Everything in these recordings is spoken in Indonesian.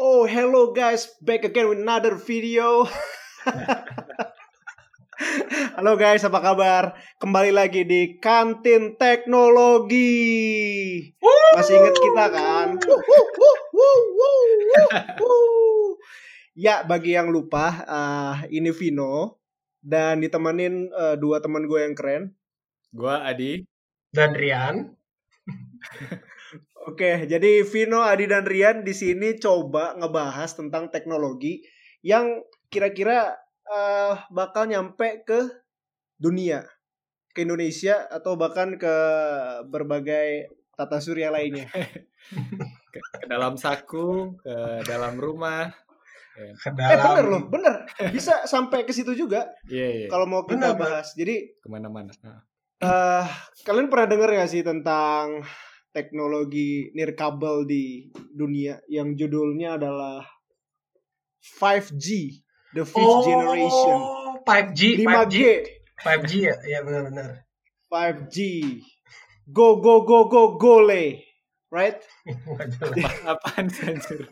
Oh, hello guys, back again with another video. Halo guys, apa kabar? Kembali lagi di Kantin Teknologi. Masih inget kita kan? ya, bagi yang lupa, uh, ini Vino dan ditemenin uh, dua teman gue yang keren. Gua Adi dan Rian. Oke, jadi Vino, Adi dan Rian di sini coba ngebahas tentang teknologi yang kira-kira uh, bakal nyampe ke dunia, ke Indonesia atau bahkan ke berbagai tata surya lainnya. ke, ke dalam saku, ke dalam rumah. Ya. Ke dalam... Eh bener loh, bener. Bisa sampai ke situ juga. Iya, yeah, yeah. Kalau mau kita bener, bahas. Jadi ke mana-mana. Uh, kalian pernah dengar gak sih tentang teknologi nirkabel di dunia yang judulnya adalah 5G, the fifth oh, generation. 5G, 5G. 5G ya, ya benar-benar. 5G. Go go go go gole. Right? Apaan anjir?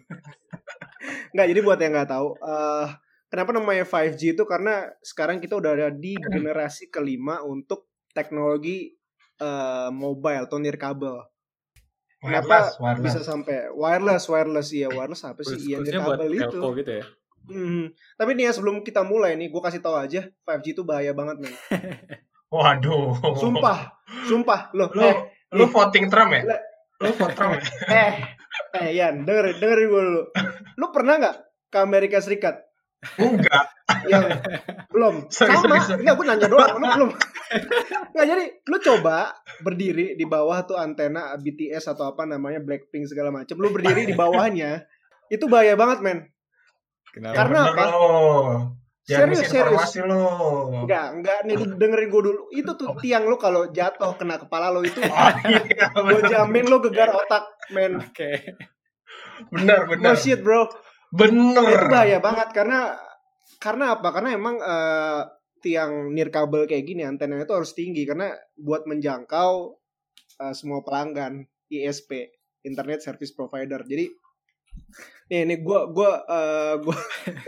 Enggak, jadi buat yang nggak tahu, uh, kenapa namanya 5G itu karena sekarang kita udah ada di generasi kelima untuk teknologi uh, mobile atau nirkabel. Kenapa wireless. bisa sampai wireless, wireless ya wireless apa sih? Iya kabel itu. gitu ya. Hmm. Tapi nih ya sebelum kita mulai nih, gue kasih tahu aja 5G itu bahaya banget nih. Waduh. Sumpah, sumpah. Lo, lo, eh, lo voting Trump ya? Lo voting Trump ya? eh, eh Yan, denger, dengerin gue dulu. Lo pernah nggak ke Amerika Serikat? Enggak. Yang belum. Sorry, Sama. Sorry, sorry. Enggak, gue nanya doang. Lu belum. Enggak, jadi lu coba berdiri di bawah tuh antena BTS atau apa namanya Blackpink segala macam. Lu berdiri di bawahnya. Itu bahaya banget, men. Kenapa? Karena apa? serius, serius. lo. Enggak, enggak nih dengerin gue dulu. Itu tuh tiang lo kalau jatuh kena kepala lo itu. Oh, iya, gue jamin lo gegar otak, men. Oke. Okay. Benar, benar. No shit, bro. Bener. Itu bahaya banget karena karena apa? Karena emang uh, tiang nirkabel kayak gini antenanya itu harus tinggi karena buat menjangkau uh, semua pelanggan ISP Internet Service Provider. Jadi nih ini gue gue uh, gue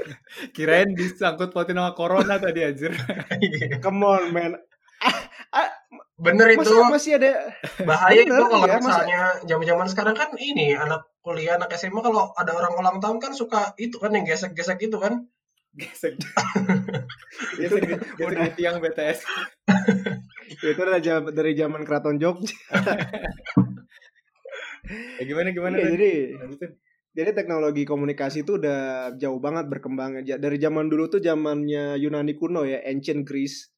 kirain disangkut pautin sama corona tadi anjir. Come on man. Ah, ah, bener itu masih, masih ada bahaya bener, itu kalau ya, misalnya zaman-zaman sekarang kan ini anak kuliah anak SMA kalau ada orang ulang tahun kan suka itu kan yang gesek-gesek itu kan gesek. Itu udah. tiang BTS itu udah dari zaman keraton Jogja. Ya, gimana gimana ya, jadi jadi teknologi komunikasi itu udah jauh banget berkembang aja. Dari zaman dulu tuh zamannya Yunani kuno ya ancient Greece.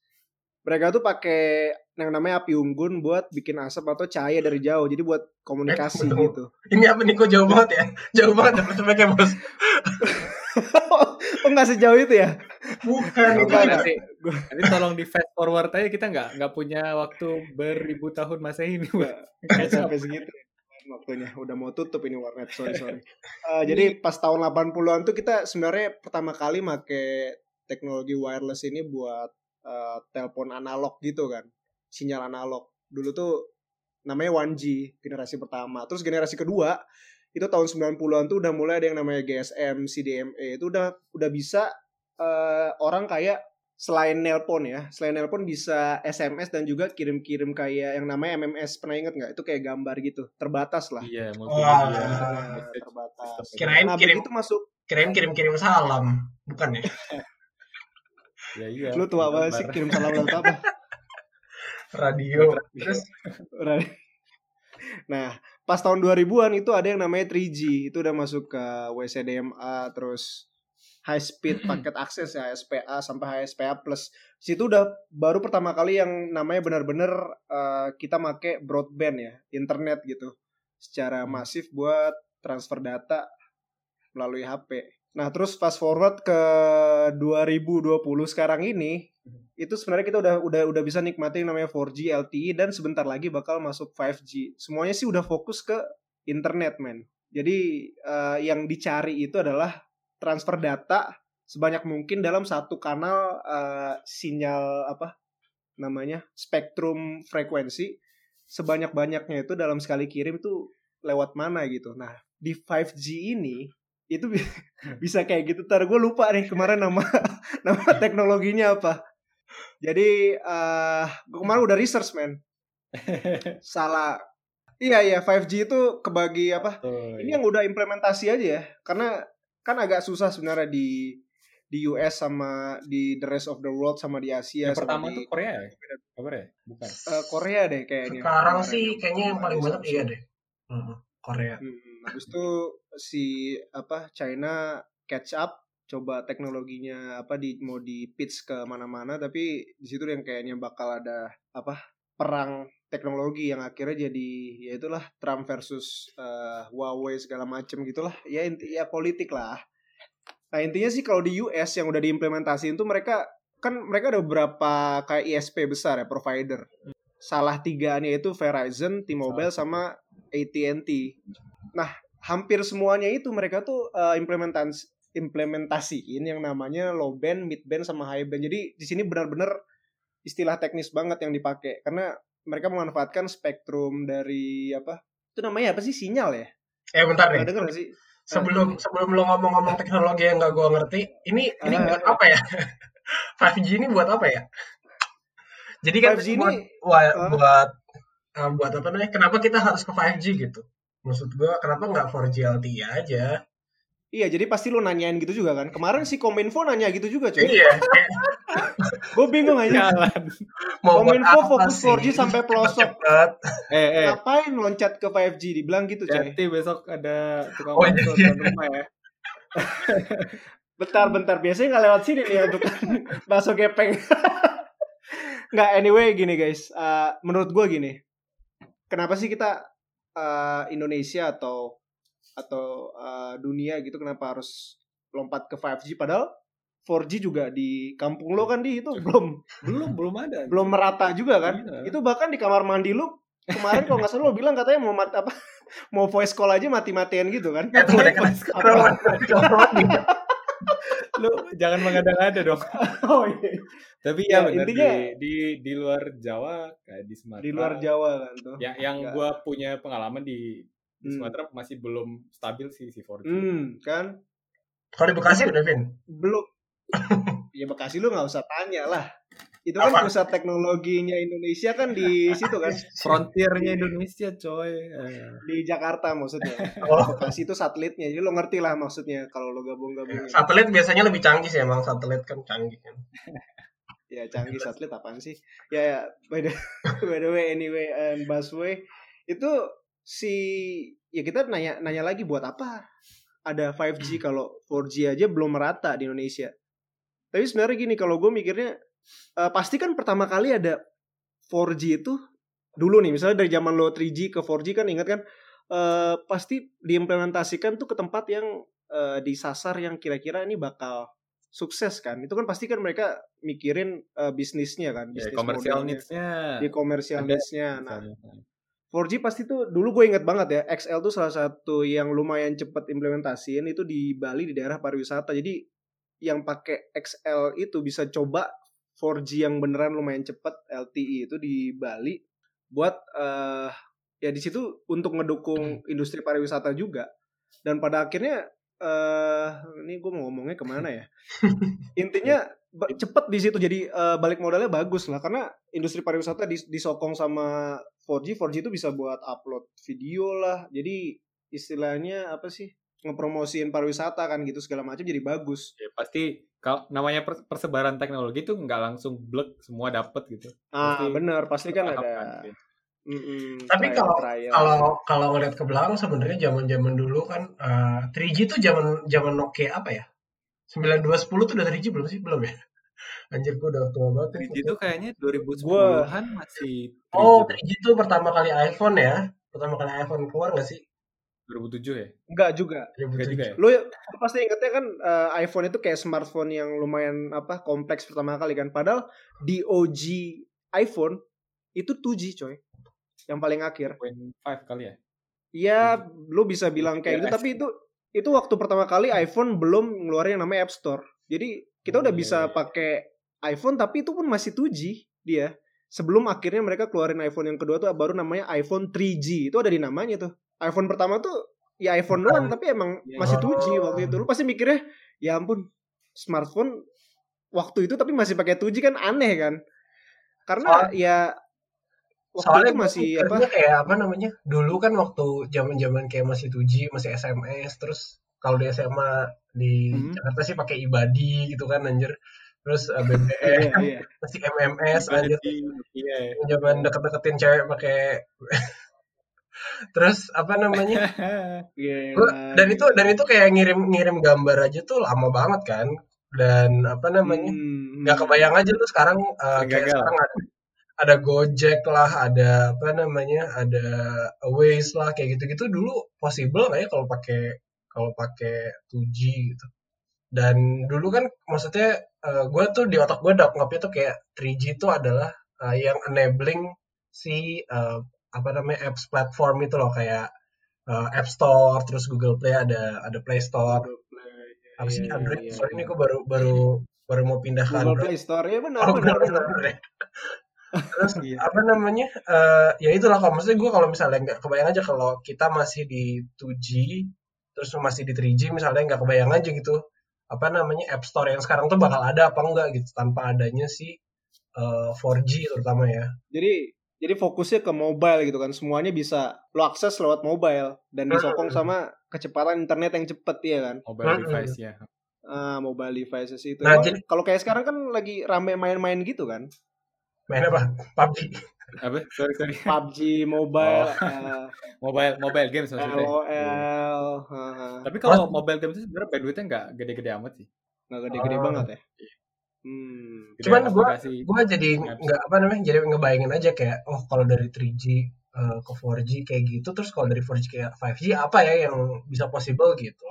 Mereka tuh pakai yang namanya api unggun buat bikin asap atau cahaya dari jauh. Jadi buat komunikasi eh, gitu. Ini apa nih? Kok jauh banget ya? Jauh banget dapat speknya bos oh nggak sejauh itu ya? Bukan itu nanti, nanti tolong di fast forward aja kita nggak nggak punya waktu beribu tahun masa ini nggak sampai segitu. Waktunya udah mau tutup ini warnet sorry sorry. Uh, jadi pas tahun 80-an tuh kita sebenarnya pertama kali make teknologi wireless ini buat uh, telepon analog gitu kan sinyal analog. Dulu tuh namanya 1G generasi pertama. Terus generasi kedua itu tahun 90-an tuh udah mulai ada yang namanya GSM, CDMA itu udah udah bisa uh, orang kayak selain nelpon ya, selain nelpon bisa SMS dan juga kirim-kirim kayak yang namanya MMS pernah inget nggak? Itu kayak gambar gitu, terbatas lah. Iya, oh, iya. terbatas. Kirain nah, kirim itu masuk. Kirain kirim-kirim salam, bukan ya? Ya iya. Lu tua banget sih kirim salam lewat apa? Radio. Terus Nah, pas tahun 2000-an itu ada yang namanya 3G. Itu udah masuk ke WCDMA terus high speed paket akses ya SPA sampai HSPA plus. Situ udah baru pertama kali yang namanya benar-benar uh, kita make broadband ya, internet gitu. Secara masif buat transfer data melalui HP. Nah, terus fast forward ke 2020 sekarang ini, itu sebenarnya kita udah udah udah bisa nikmati yang namanya 4G LTE dan sebentar lagi bakal masuk 5G. Semuanya sih udah fokus ke internet, men. Jadi uh, yang dicari itu adalah transfer data sebanyak mungkin dalam satu kanal uh, sinyal apa namanya spektrum frekuensi sebanyak-banyaknya itu dalam sekali kirim tuh lewat mana gitu. Nah, di 5G ini itu bisa kayak gitu. Ntar gue lupa nih kemarin nama nama teknologinya apa. Jadi uh, gue kemarin udah research man. Salah. Iya iya 5G itu kebagi apa? Oh, Ini iya. yang udah implementasi aja ya. Karena kan agak susah sebenarnya di di US sama di the rest of the world sama di Asia yang sama pertama di tuh Korea ya? Kabar ya? Bukan. eh, Korea deh kayaknya. Sekarang Kemarin sih kayaknya yang paling banyak iya deh. Hmm, Korea. Hmm, habis itu si apa China catch up coba teknologinya apa di mau di pitch ke mana-mana tapi di situ yang kayaknya bakal ada apa perang teknologi yang akhirnya jadi ya itulah Trump versus eh, Huawei segala macem gitulah. Ya inti ya politik lah. Nah intinya sih kalau di US yang udah diimplementasiin tuh mereka kan mereka ada beberapa kayak ISP besar ya provider. Salah tiganya itu Verizon, T-Mobile sama AT&T nah hampir semuanya itu mereka tuh eh, implementasi implementasiin yang namanya low band, mid band sama high band. Jadi di sini benar-benar istilah teknis banget yang dipakai karena mereka memanfaatkan spektrum dari apa? Itu namanya apa sih sinyal ya? Eh bentar deh. denger gak sih? Sebelum sebelum lo ngomong-ngomong teknologi yang gak gua ngerti, ini ini Ah. buat apa ya? 5G ini buat apa ya? Jadi kan 5G buat, ini, buat, buat eh, buat apa namanya? Kenapa kita harus ke 5G gitu? Maksud gua kenapa nggak 4G LTE aja? Iya, jadi pasti lo nanyain gitu juga kan. Kemarin si Kominfo nanya gitu juga, coy. Iya, Gue bingung aja. Mau Kominfo fokus sih? 4G sampai pelosok. Cepet-cepet. Eh, eh. Ngapain loncat ke 5G? Dibilang gitu, coy. Jadi besok ada tukang Oh, iya. depan rumah ya. Bentar, bentar. Biasanya nggak lewat sini nih untuk bakso gepeng. Nggak, anyway gini guys. Eh, menurut gue gini. Kenapa sih kita eh, Indonesia atau atau eh, dunia gitu kenapa harus lompat ke 5G padahal 4G juga di kampung lo kan di itu belum Belum, belum ada. belum merata juga kan. Iya. Itu bahkan di kamar mandi lu kemarin kalau nggak salah lo bilang katanya mau mat apa mau voice call aja mati-matian gitu kan. Apa? Lu jangan mengada-ngada dong. Oh iya. Tapi Ya, ya, benar intinya- di, di di luar Jawa kayak di Sumatera. Di luar Jawa kan tuh. Ya, yang Nggak. gua punya pengalaman di, di Hmm. Sumatera masih belum stabil sih si 4G. Hmm, kan Kalau di Bekasi udah, Vin? belum ya Bekasi lu nggak usah tanya lah itu kan Apa? pusat teknologinya Indonesia kan di situ kan Frontiernya Indonesia, coy. Eh. di Jakarta maksudnya Oh, Bekasi itu satelitnya jadi lo ngerti lah maksudnya kalau lo gabung-gabungin satelit biasanya lebih canggih sih emang. Satelit kan canggih kan. ya canggih satelit apaan sih ya, ya by the by the way anyway and busway itu si ya kita nanya nanya lagi buat apa ada 5G kalau 4G aja belum merata di Indonesia tapi sebenarnya gini kalau gue mikirnya eh, pasti kan pertama kali ada 4G itu dulu nih misalnya dari zaman lo 3G ke 4G kan ingat kan eh, pasti diimplementasikan tuh ke tempat yang eh, disasar yang kira-kira ini bakal sukses kan itu kan pasti kan mereka mikirin eh, bisnisnya kan Ya, bisnis komersial modelnya. needs-nya. di komersial Ada. needs-nya nah misalnya. 4G pasti tuh dulu gue inget banget ya XL tuh salah satu yang lumayan cepet implementasiin itu di Bali di daerah pariwisata jadi yang pakai XL itu bisa coba 4G yang beneran lumayan cepet LTE itu di Bali buat eh ya di situ untuk ngedukung industri pariwisata juga. Dan pada akhirnya eh ini gue mau ngomongnya ke mana ya? Intinya cepet di situ. Jadi eh, balik modalnya bagus lah karena industri pariwisata dis- disokong sama 4G 4G itu bisa buat upload video lah. Jadi istilahnya apa sih ngepromosiin pariwisata kan gitu segala macam jadi bagus Ya, pasti kalau namanya per- persebaran teknologi itu nggak langsung blek semua dapet gitu. ah Pasti benar pasti kan ada kan. mm-mm, Tapi trial- kalau- trial. Kalau kalau ngeliat ke belakang sebenarnya zaman-zaman dulu kan eh, 3G tuh zaman zaman Nokia apa ya? 9210 tuh udah 3G belum sih? Belum ya? Anjir gue udah tua banget. 3G itu kayaknya 2010-an Gua- masih 3G. Oh, 3G itu pertama kali iPhone ya? Pertama kali iPhone keluar nggak sih? 2007 ya? enggak juga Enggak juga ya? lu lu pasti ingetnya kan eh, iPhone itu kayak smartphone yang lumayan apa kompleks pertama kali kan padahal di OG iPhone itu 2G coy yang paling akhir 5 kali ya? Iya, lu bisa bilang kayak gitu, Ya, tapi itu itu waktu pertama kali iPhone belum ngeluarin yang namanya App Store. Jadi kita udah Oh, bisa iya, iya. pakai iPhone, tapi itu pun masih 2G dia. Sebelum akhirnya mereka keluarin iPhone yang kedua tuh baru namanya iPhone 3G. Itu ada di namanya tuh. iPhone pertama tuh ya iPhone doang tapi emang Iya, masih iya. 2G waktu itu. Lu pasti mikirnya ya ampun smartphone waktu itu tapi masih pakai 2G kan aneh kan. Karena Soal- ya waktu Soalnya itu masih apa kayak apa namanya? Dulu kan waktu zaman-zaman kayak masih 2G, masih SMS, terus kalau di SMA di Hmm. Jakarta sih pakai Ibadi gitu kan anjir. Terus uh, Iya, BBM, iya. masih MMS anjir. Iya. Zaman deket-deketin cewek pakai Terus apa namanya? Gila. Gua, dan itu dan itu kayak ngirim-ngirim gambar aja tuh lama banget kan. Dan apa namanya? Hmm, nggak kebayang aja lu sekarang uh, kayak sekarang ada, ada Gojek lah, ada apa namanya, ada Waze lah, kayak gitu-gitu dulu possible nggak ya kalau pakai kalau pakai 2G gitu. Dan dulu kan maksudnya uh, gue tuh di otak gue nganggapnya tuh kayak 3G itu adalah uh, yang enabling si uh, apa namanya apps platform itu loh kayak uh, App Store, terus Google Play ada ada Play Store. Apa sih Iya, Android? iya, Sorry iya. ini gue baru baru baru mau pindah ke Android. Play Store ya benar Oh benar benar benar. ya. Terus Iya. apa namanya? eh ya itulah kalau maksudnya gue kalau misalnya nggak kebayang aja kalau kita masih di 2G terus masih di 3G misalnya nggak kebayang aja gitu apa namanya App Store yang sekarang tuh bakal ada apa enggak gitu tanpa adanya si eh, 4G terutama ya. Jadi jadi fokusnya ke mobile gitu kan. Semuanya bisa lo akses lewat mobile dan disokong Hmm. sama kecepatan internet yang cepet ya kan. Mobile Hmm. device ya. Ah, mobile devices itu. Nah, Emang jadi- kalau kayak sekarang kan lagi rame main-main gitu kan. Main apa? PUBG. Apa? Sorry sorry. PUBG mobile, Oh. eh, Mobile mobile games maksudnya. LOL, ah, Tapi kalau mobile games itu sebenarnya bandwidthnya nggak gede-gede amat sih. nggak gede-gede Oh. banget ya. Hmm. Cuman gua- aplikasi. Gue jadi nggak apa namanya? Jadi ngebayangin aja kayak oh kalau dari 3G eh, ke 4G kayak gitu terus kalau dari 4G ke 5G apa ya yang bisa possible gitu.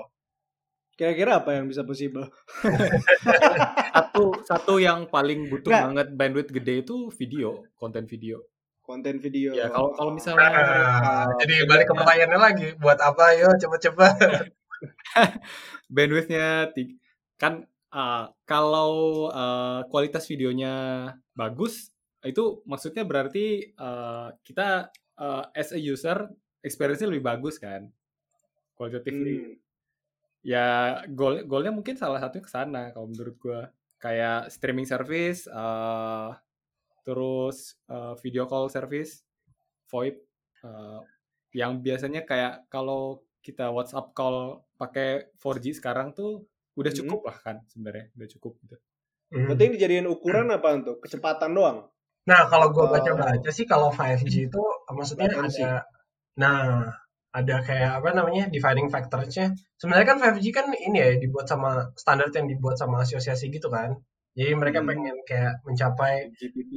Kira-kira apa yang bisa possible? satu satu yang paling butuh Nggak. banget bandwidth gede itu video, konten video. Konten video. Ya kalau kalau misalnya Ah, uh, jadi balik ke pertanyaannya lagi, buat apa yo coba-coba. bandwidthnya kan uh, kalau uh, kualitas videonya bagus itu maksudnya berarti uh, kita uh, as a user experience-nya lebih bagus kan kualitatifnya Hmm. ya goal goalnya mungkin salah satunya ke sana kalau menurut gua kayak streaming service uh, terus uh, video call service VoIP uh, yang biasanya kayak kalau kita WhatsApp call pakai 4G sekarang tuh udah Hmm. cukup lah kan sebenarnya udah cukup gitu. Hmm. Berarti yang dijadiin ukuran apa tuh? Kecepatan doang. Nah, kalau gue baca-baca sih kalau 5G itu maksudnya Latency. ada nah, ada kayak apa namanya defining factors-nya. Sebenarnya kan 5G kan ini ya dibuat sama standar yang dibuat sama asosiasi gitu kan. Jadi mereka Hmm. pengen kayak mencapai GPP.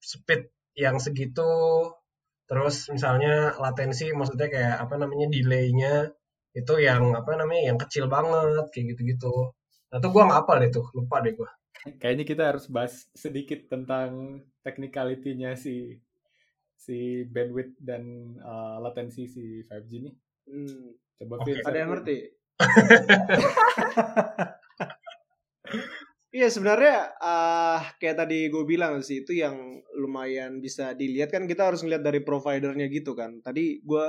speed yang segitu terus misalnya latensi maksudnya kayak apa namanya delay-nya itu yang apa namanya yang kecil banget kayak gitu-gitu. Nah, tuh gua nggak hafal deh tuh, lupa deh gua. Kayaknya kita harus bahas sedikit tentang technicality-nya si si bandwidth dan uh, latensi si 5G nih. Hmm. Coba. Fir, Ada yang ngerti? Iya sebenarnya ah kayak tadi gue bilang sih itu yang lumayan bisa dilihat kan kita harus ngeliat dari providernya gitu kan. Tadi gue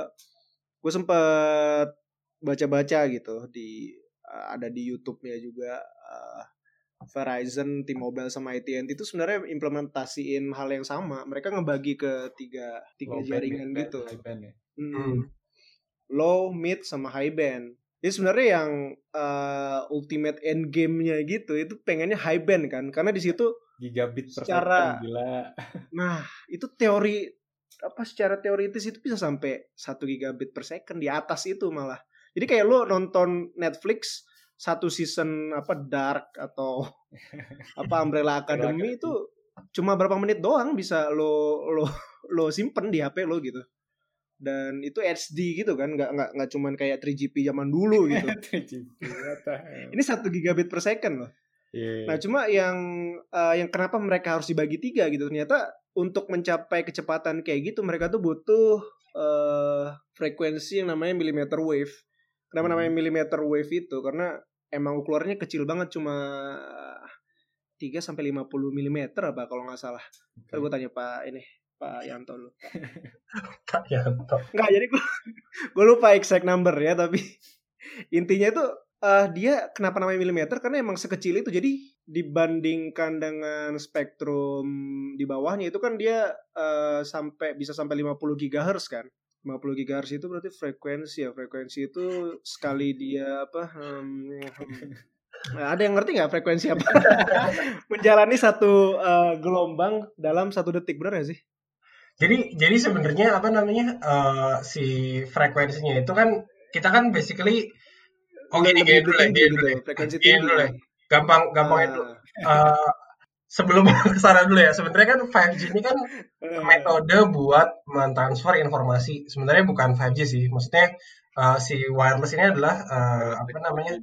gue sempet baca-baca gitu di ah, ada di YouTube-nya juga ah, Verizon, T-Mobile sama AT&T itu sebenarnya implementasiin hal yang sama. Mereka ngebagi ke tiga tiga Low band, jaringan band, gitu. high band ya. Mm. Hmm. Low, mid, sama high band. Jadi sebenarnya yang uh, ultimate end game-nya gitu itu pengennya high band kan, karena di situ, Gigabit per Secara- second, gila. nah itu teori apa secara teoritis itu bisa sampai 1 gigabit per second di atas itu malah. Jadi kayak lo nonton Netflix satu season apa Dark atau apa Umbrella Academy itu cuma berapa menit doang bisa lo lo lo simpen di HP lo gitu. Dan itu HD gitu kan, nggak nggak nggak cuman kayak 3GP zaman dulu gitu. 3GP, what the hell. Ini satu gigabit per second loh. Iya. Nah cuma yang eh, yang kenapa mereka harus dibagi tiga gitu ternyata untuk mencapai kecepatan kayak gitu mereka tuh butuh eh, frekuensi yang namanya millimeter wave. Kenapa Hmm. namanya millimeter wave itu? Karena emang ukurannya kecil banget cuma 3 sampai 50 mm apa kalau nggak salah. Ntar gue tanya Pak ini Pak Yanto lu. Pak Yanto. Enggak, jadi gue gue lupa exact number ya, tapi intinya itu uh, dia kenapa namanya milimeter karena emang sekecil itu jadi dibandingkan dengan spektrum di bawahnya itu kan dia uh, sampai bisa sampai 50 GHz kan 50 GHz itu berarti frekuensi ya. Frekuensi itu sekali dia apa um, Nah, ada yang ngerti nggak frekuensi apa? Menjalani satu uh, gelombang dalam satu detik benar gak sih? Jadi jadi sebenarnya apa namanya uh, si frekuensinya itu kan kita kan basically oh gini gini dulu gini dulu frekuensi tinggi dulu gampang gampang itu. Uh, sebelum ke sana dulu ya sebenarnya kan 5G ini kan metode buat mentransfer informasi sebenarnya bukan 5G sih maksudnya uh, si wireless ini adalah uh, apa namanya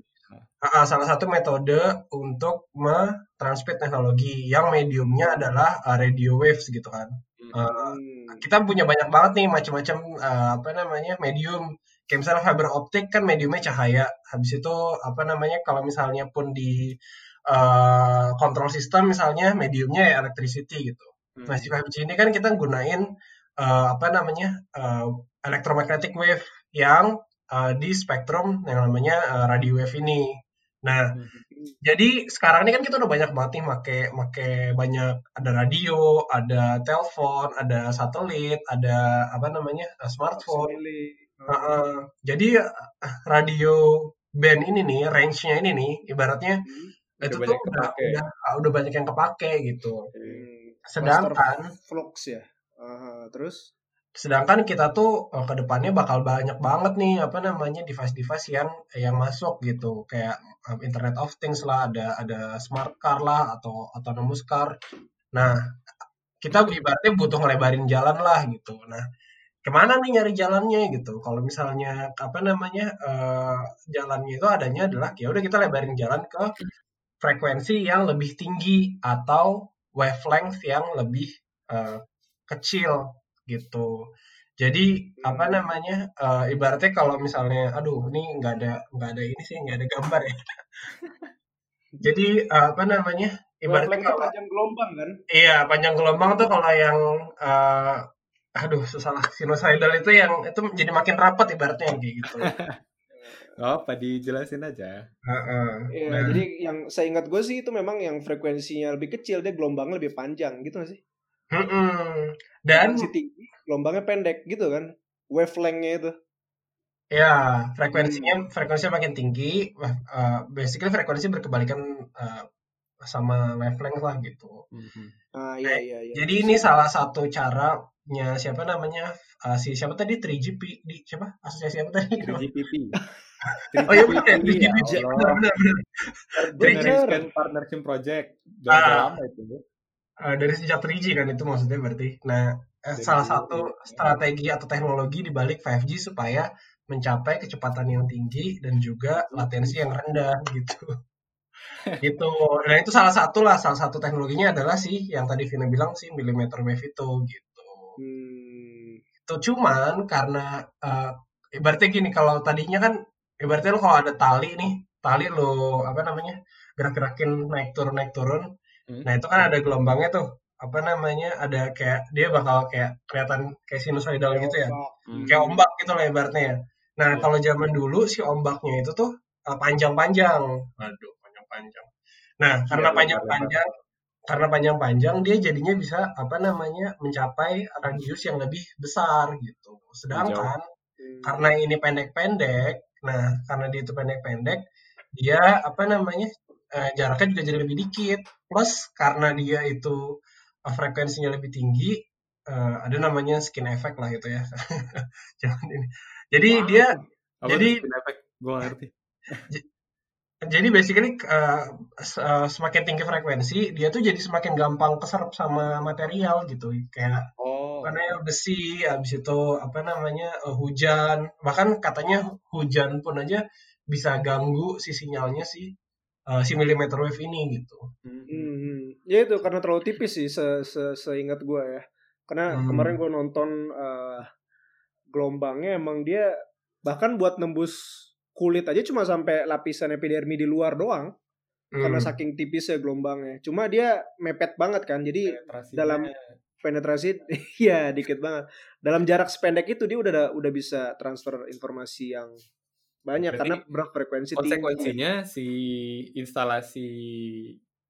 uh, salah satu metode untuk mentransmit teknologi yang mediumnya adalah uh, radio waves gitu kan. Uh, kita punya banyak banget nih macam-macam uh, apa namanya medium. Kayak misalnya fiber optik kan mediumnya cahaya. Habis itu apa namanya kalau misalnya pun di uh, control system misalnya mediumnya ya electricity gitu. Hmm. Nah si 5G ini kan kita gunain uh, apa namanya uh, electromagnetic wave yang uh, di spektrum yang namanya uh, radio wave ini. Nah, hmm. jadi sekarang ini kan kita udah banyak banget nih make make banyak ada radio, ada telepon, ada satelit, ada apa namanya smartphone. Uh, uh, jadi radio band ini nih, range-nya ini nih, ibaratnya hmm. Itu tuh udah, udah udah banyak yang kepake gitu. Hmm. Sedangkan flux ya. Uh, terus sedangkan kita tuh uh, ke depannya bakal banyak banget nih apa namanya device-device yang yang masuk gitu kayak um, Internet of Things lah ada ada smart car lah atau autonomous car nah kita ibaratnya butuh ngelebarin jalan lah gitu nah ke mana nih nyari jalannya gitu kalau misalnya apa namanya uh, jalannya itu adanya adalah ya udah kita lebarin jalan ke frekuensi yang lebih tinggi atau wavelength yang lebih uh, kecil gitu. Jadi apa hmm. namanya uh, ibaratnya kalau misalnya, aduh ini nggak ada nggak ada ini sih nggak ada gambar ya. Jadi uh, apa namanya ibaratnya kalau panjang gelombang kan? Iya panjang gelombang tuh kalau yang uh, aduh salah sinusoidal itu yang itu jadi makin rapat ibaratnya kayak gitu. Oh, apa dijelasin aja. Uh, uh, iya, nah. jadi yang saya ingat gue sih itu memang yang frekuensinya lebih kecil, dia gelombangnya lebih panjang gitu gak sih? Hmm, dan si tinggi, gelombangnya pendek gitu kan, wavelengthnya itu. Ya, frekuensinya hmm. frekuensinya makin tinggi, uh, basically frekuensi berkebalikan uh, sama wavelength lah gitu. Hmm. Ah iya iya. iya. Jadi ini salah satu caranya siapa namanya uh, si siapa tadi 3GP di siapa asosiasi apa tadi? 3GPP. Oh iya benar 3GPP. Benar benar benar. Partnership Project. Udah uh, lama itu uh, dari sejak 3G kan itu maksudnya berarti. Nah, eh, salah satu strategi atau teknologi di balik 5G supaya mencapai kecepatan yang tinggi dan juga latensi yang rendah gitu. gitu. Nah, itu salah satu lah, salah satu teknologinya adalah sih yang tadi Vina bilang sih millimeter wave itu gitu. Hmm. Itu cuman karena uh, ibaratnya gini kalau tadinya kan ibaratnya lo kalau ada tali nih, tali lo apa namanya? gerak-gerakin naik turun naik turun Hmm. Nah itu kan ada gelombangnya tuh apa namanya ada kayak dia bakal kayak kelihatan kayak sinusoidal gitu ya hmm. kayak ombak gitu lah ibaratnya ya nah hmm. kalau zaman dulu si ombaknya itu tuh uh, panjang-panjang aduh panjang-panjang nah iya, karena panjang-panjang karena panjang-panjang dia jadinya bisa apa namanya mencapai radius yang lebih besar gitu sedangkan hmm. karena ini pendek-pendek nah karena dia itu pendek-pendek dia apa namanya uh, jaraknya juga jadi lebih dikit. Plus karena dia itu uh, frekuensinya lebih tinggi, uh, ada namanya skin effect lah gitu ya. Jangan ini. Jadi wow. dia Apa jadi skin effect? Gue ngerti. jadi basically uh, uh, semakin tinggi frekuensi, dia tuh jadi semakin gampang keserap sama material gitu. Kayak oh. Karena besi, habis itu apa namanya uh, hujan, bahkan katanya hujan pun aja bisa ganggu si sinyalnya sih uh, si millimeter wave ini gitu. Hmm, ya itu karena terlalu tipis sih se, se seingat gue ya. Karena hmm. kemarin gue nonton uh, gelombangnya emang dia bahkan buat nembus kulit aja cuma sampai lapisan epidermi di luar doang. Hmm. Karena saking tipisnya gelombangnya. Cuma dia mepet banget kan. Jadi dalam penetrasi ya dikit banget. Dalam jarak sependek itu dia udah udah bisa transfer informasi yang banyak Berarti karena berfrekuensi tinggi. Konsekuensinya si instalasi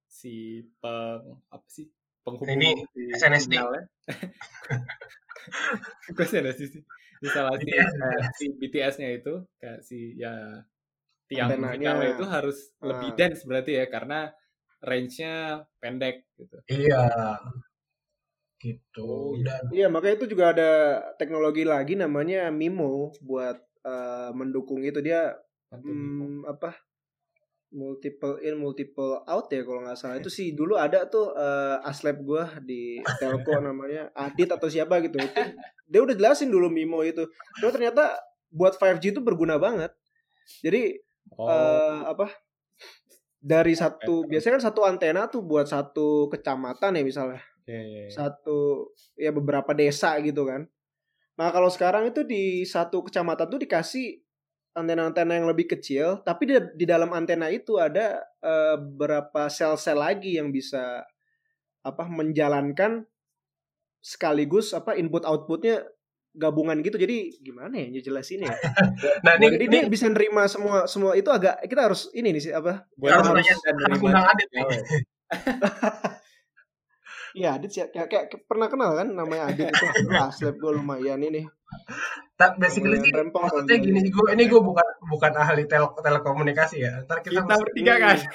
si peng apa sih penghubung Ini si SNSD. SNSD sih. Instalasi BTS. si BTS-nya itu kayak si ya tiang Antenanya. itu harus lebih Ah. dense berarti ya karena range-nya pendek gitu. Iya. Gitu. Oh, iya. Dan Iya makanya itu juga ada teknologi lagi namanya MIMO buat eh, mendukung itu. Dia hmm, apa? Multiple in multiple out ya kalau nggak salah. Itu sih dulu ada tuh eh, aslep gua di telco namanya Adit atau siapa gitu. Itu dia udah jelasin dulu Mimo itu. Cuma ternyata buat 5G itu berguna banget. Jadi Oh, eh, apa? Dari satu biasanya kan satu antena tuh buat satu kecamatan ya misalnya iya, iya, iya. satu ya beberapa desa gitu kan. Nah kalau sekarang itu di satu kecamatan tuh dikasih antena-antena yang lebih kecil, tapi di, di dalam antena itu ada eh, beberapa sel-sel lagi yang bisa apa menjalankan sekaligus apa input outputnya gabungan gitu. Jadi gimana ya jelasin ya? nah ini, Jadi ini dia bisa nerima semua semua itu agak kita harus ini nih sih apa? Harus harus harus nih. Iya, Adit sih kayak, kayak pernah kenal kan namanya Adit itu. Slap gue lumayan ini. Tak basically sih maksudnya gini gue ini gue bukan bukan ahli tel telekomunikasi ya. Ntar kita, Kita bertiga kan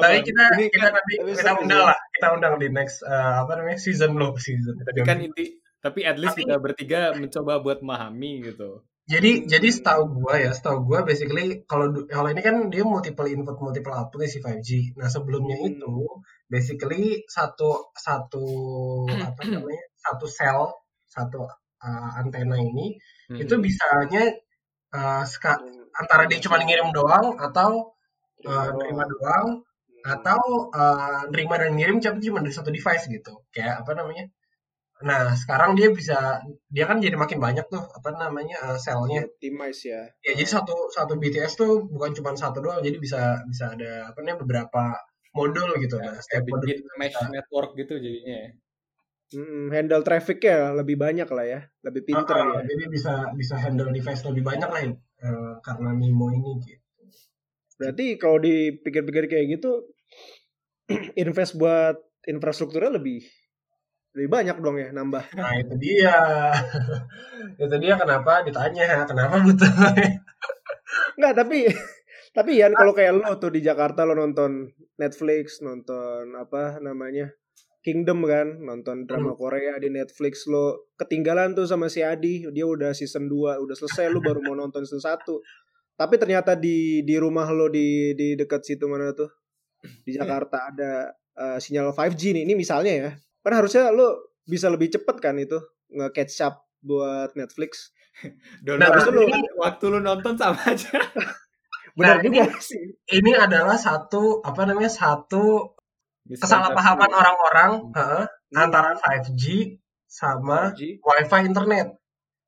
tapi kita Ini kita kan- nanti tapi kita undang lah kita undang di next eh, apa namanya season lo season. Tapi kan inti tapi at least Tapi- kita bertiga mencoba buat memahami gitu. Jadi jadi setahu gua ya, setahu gua basically kalau du- kalau ini kan dia multiple input multiple output si 5G. Nah, sebelumnya Hmm. itu basically satu satu apa namanya? satu sel, satu uh, antena ini Hmm. itu bisanya uh, ska- antara dia cuma ngirim doang atau uh, nerima doang atau uh, nerima dan ngirim tapi cuma dari satu device gitu. Kayak apa namanya? Nah, sekarang dia bisa dia kan jadi makin banyak tuh apa namanya uh, selnya. optimize ya. Ya, jadi satu satu BTS tuh bukan cuma satu doang, jadi bisa bisa ada apa namanya beberapa modul gitu. Nah, Kayak setiap modul bikin mesh network gitu jadinya ya. Mm, handle trafficnya lebih banyak lah ya, lebih pinter Ah, ya. jadi bisa bisa handle device lebih banyak lah eh, karena Mimo ini gitu. Berarti kalau dipikir-pikir kayak gitu, invest buat infrastrukturnya lebih lebih banyak dong ya nambah. Nah, itu dia. itu dia kenapa ditanya, kenapa butuh. Enggak, tapi tapi ya kalau kayak lo tuh di Jakarta lo nonton Netflix, nonton apa namanya? Kingdom kan, nonton drama Korea di Netflix lo ketinggalan tuh sama si Adi, dia udah season 2, udah selesai lu baru mau nonton season 1. Tapi ternyata di di rumah lo di di dekat situ mana tuh? Di Jakarta ada eh, sinyal 5G nih. Ini misalnya ya. Kan harusnya lo bisa lebih cepet kan itu nge-catch up buat Netflix. Download Nah, dulu ini- waktu lu nonton sama aja. Benar Nah, juga sih. ini adalah satu apa namanya? satu Iya. kesalahpahaman orang-orang Hmm. heeh, antara 5G sama 5G. WiFi internet.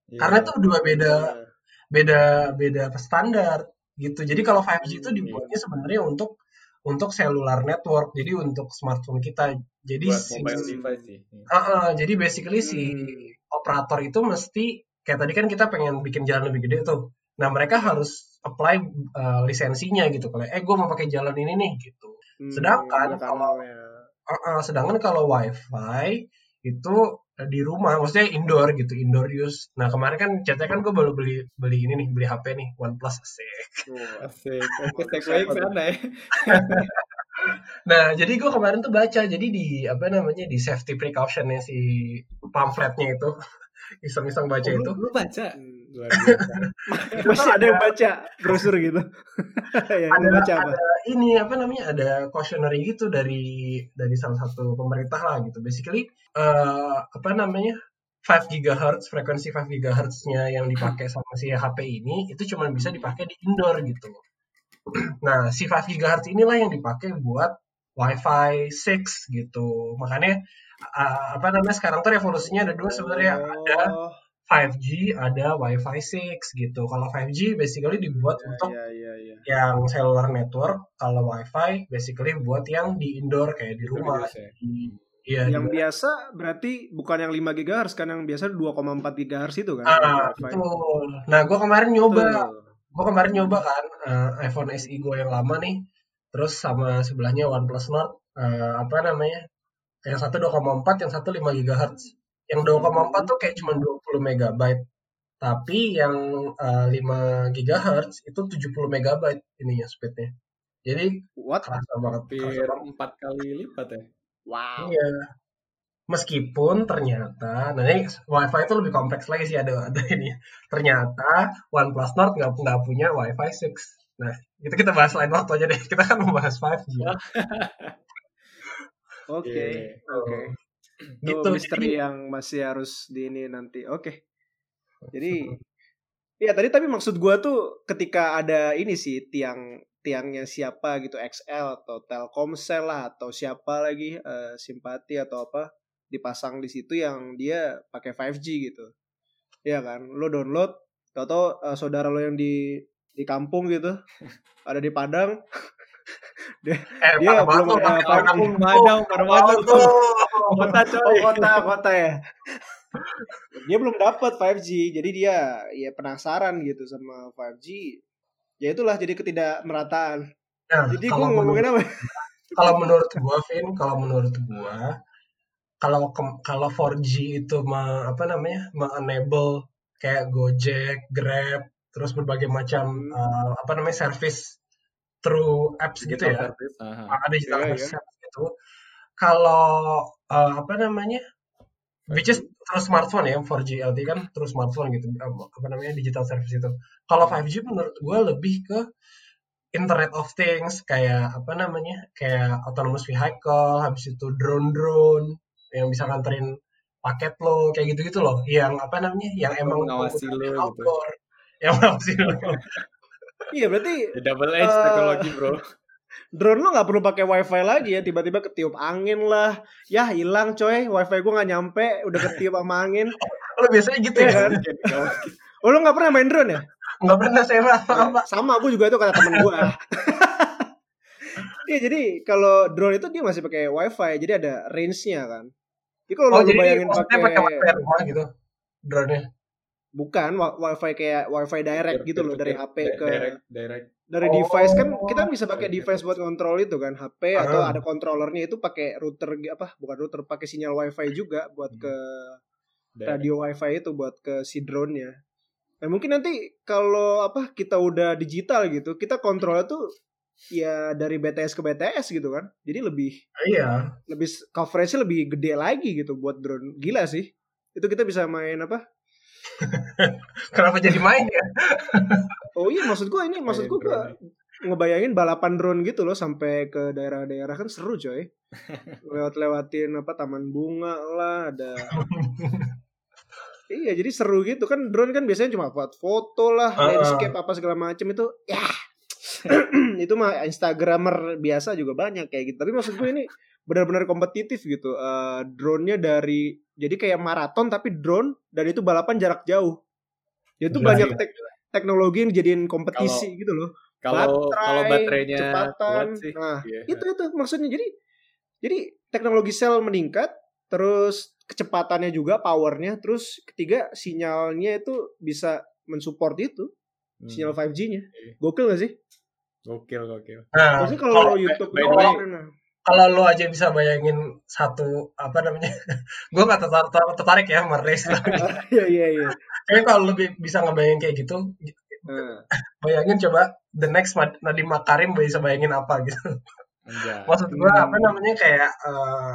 Iya. Karena itu dua beda Nah, beda beda standar gitu. Jadi kalau 5G itu Hmm, dibuatnya sebenarnya untuk untuk cellular network. Jadi untuk smartphone kita. Jadi buat si mobile device sih. Heeh, jadi basically si Hmm. operator itu mesti kayak tadi kan kita pengen bikin jalan lebih gede tuh. Nah, mereka harus apply uh, lisensinya gitu. Kalau eh gue mau pakai jalan ini nih gitu. hmm, Sedangkan kalau- kanalnya. Heeh, sedangkan kalau WiFi itu eh, di rumah, maksudnya indoor gitu, indoor use. Nah kemarin kan ceritanya kan gue baru beli beli ini nih, beli HP nih, OnePlus asik. Wah. Asik. Sana ya. Nah, jadi gue kemarin tuh baca, jadi di apa namanya di safety precautionnya si pamfletnya itu, iseng-iseng baca Oh, itu, lu, lu baca? Luar biasa. Masih ada yang baca brosur gitu. ya, ada, baca apa? ada ini apa namanya ada cautionary gitu dari dari salah satu pemerintah lah gitu. Basically eh, apa namanya 5 GHz frekuensi 5 GHz-nya yang dipakai sama si HP ini itu cuma bisa dipakai di indoor gitu. Nah, si 5 GHz inilah yang dipakai buat Wi-Fi 6 gitu. Makanya uh, apa namanya sekarang tuh revolusinya ada dua sebenarnya ada Oh, 5G, ada Wi-Fi 6 gitu. Kalau 5G basically dibuat untuk Iya iya iya. yang cellular network. Kalau Wi-Fi basically buat yang di indoor kayak di rumah. Biasa ya. di- Iya, Yang di- biasa berarti bukan yang 5 GHz kan yang biasa 2,4 GHz itu kan. Ah, betul. Nah, gue kemarin nyoba, gue kemarin nyoba kan eh, iPhone SE gue yang lama nih, terus sama sebelahnya OnePlus Nord, eh, apa namanya? Yang satu 2,4, yang satu 5 GHz. Yang 2,4 tuh kayak cuma 20 megabyte. Tapi yang eh, 5 GHz itu 70 megabyte ininya speednya. Jadi What? kerasa banget. Hampir empat kali lipat ya. Wow. Iya. Meskipun ternyata, nah ini WiFi itu lebih kompleks lagi sih ada ada ini. Ternyata OnePlus Nord nggak nggak punya WiFi 6. Nah itu kita bahas lain waktu aja deh. Kita kan membahas 5G. Oke. Iya. Oke. Gitu. Itu misteri Jadi, yang masih harus di ini nanti. Oke. Jadi Iya tadi tapi maksud gua tuh ketika ada ini sih tiang tiangnya siapa gitu XL atau Telkomsel lah atau siapa lagi eh, simpati atau apa dipasang di situ yang dia pakai 5G gitu. Iya kan? Lo download atau saudara lo yang di di kampung gitu ada di Padang eh, Dia belum ada. Padang. Padang, baru masuk tuh. Kota Oh coy. kota kota ya. dia belum dapat 5G, jadi dia ya penasaran gitu sama 5G. Ya itulah jadi ketidakmerataan. Nah, Jadi gue ngomongin apa? kalau menurut gua Vin kalau menurut gua kalau kalau 4G itu me, apa namanya me-enable kayak Gojek, Grab, terus berbagai macam Hmm. eh, apa namanya service through apps gitu ya. Service, aha. ada digital Iya, service apps gitu. Kalau eh, apa namanya? Which is terus smartphone ya, 4G LTE kan terus smartphone gitu. Apa namanya digital service itu. Kalau 5G menurut gua lebih ke Internet of Things kayak apa namanya kayak autonomous vehicle habis itu drone drone yang bisa nganterin paket lo kayak gitu gitu loh yang apa namanya yang emang Mengawasi lo gitu. outdoor yang mengawasi lo Iya berarti The double edge Eh, teknologi bro. drone lo nggak perlu pakai wifi lagi ya tiba-tiba ketiup angin lah. Ya hilang coy. Wifi gue nggak nyampe udah ketiup sama angin. Lo biasanya gitu Iya ya? kan? oh lo nggak pernah main drone ya? Nggak pernah saya apa sama aku juga itu kata temen gue Iya jadi kalau drone itu dia masih pakai wifi jadi ada range-nya kan. Jadi kalau oh lo jadi bayangin pakai wifi rumah gitu drone nya bukan wifi kayak wifi direct gitu loh dari HP ke direct, direct. dari Oh. device kan kita bisa pakai device buat kontrol itu kan HP atau Ah. ada controllernya itu pakai router apa bukan router pakai sinyal wifi juga buat ke direct. radio wifi itu buat ke si drone-nya. Nah, mungkin nanti kalau apa kita udah digital gitu, kita kontrolnya tuh ya dari BTS ke BTS gitu kan. Jadi lebih iya lebih coverage-nya lebih gede lagi gitu buat drone. Gila sih. Itu kita bisa main apa? kenapa jadi main ya Oh iya maksud gua ini maksud gua, gua ngebayangin balapan drone gitu loh sampai ke daerah-daerah kan seru coy. Lewat-lewatin apa taman bunga lah ada Iya jadi seru gitu kan drone kan biasanya cuma buat foto lah, Ah. landscape apa segala macem itu ya itu mah instagramer biasa juga banyak kayak gitu. Tapi maksud gue ini benar-benar kompetitif gitu. Eh drone-nya dari jadi kayak maraton tapi drone dan itu balapan jarak jauh. Itu Gila, banyak tek- teknologi yang dijadiin kompetisi gitu loh. Kalau kalau baterainya kecepatan. kuat sih. Nah, iya. itu itu maksudnya jadi jadi teknologi sel meningkat terus kecepatannya juga powernya terus ketiga sinyalnya itu bisa mensupport itu Hmm. sinyal 5G-nya Iya. gokil gak sih Gokil, gokil. nah maksudnya kalau kalau YouTube by. Kalau lo aja bisa bayangin satu apa namanya gue nggak tertarik, tertarik ya merace iya iya iya tapi kalau lebih bisa ngebayangin kayak gitu Nah, bayangin coba the next Mad- Nadiem Makarim bisa bayangin apa gitu Anjay. maksud gue Hmm. apa namanya kayak eh,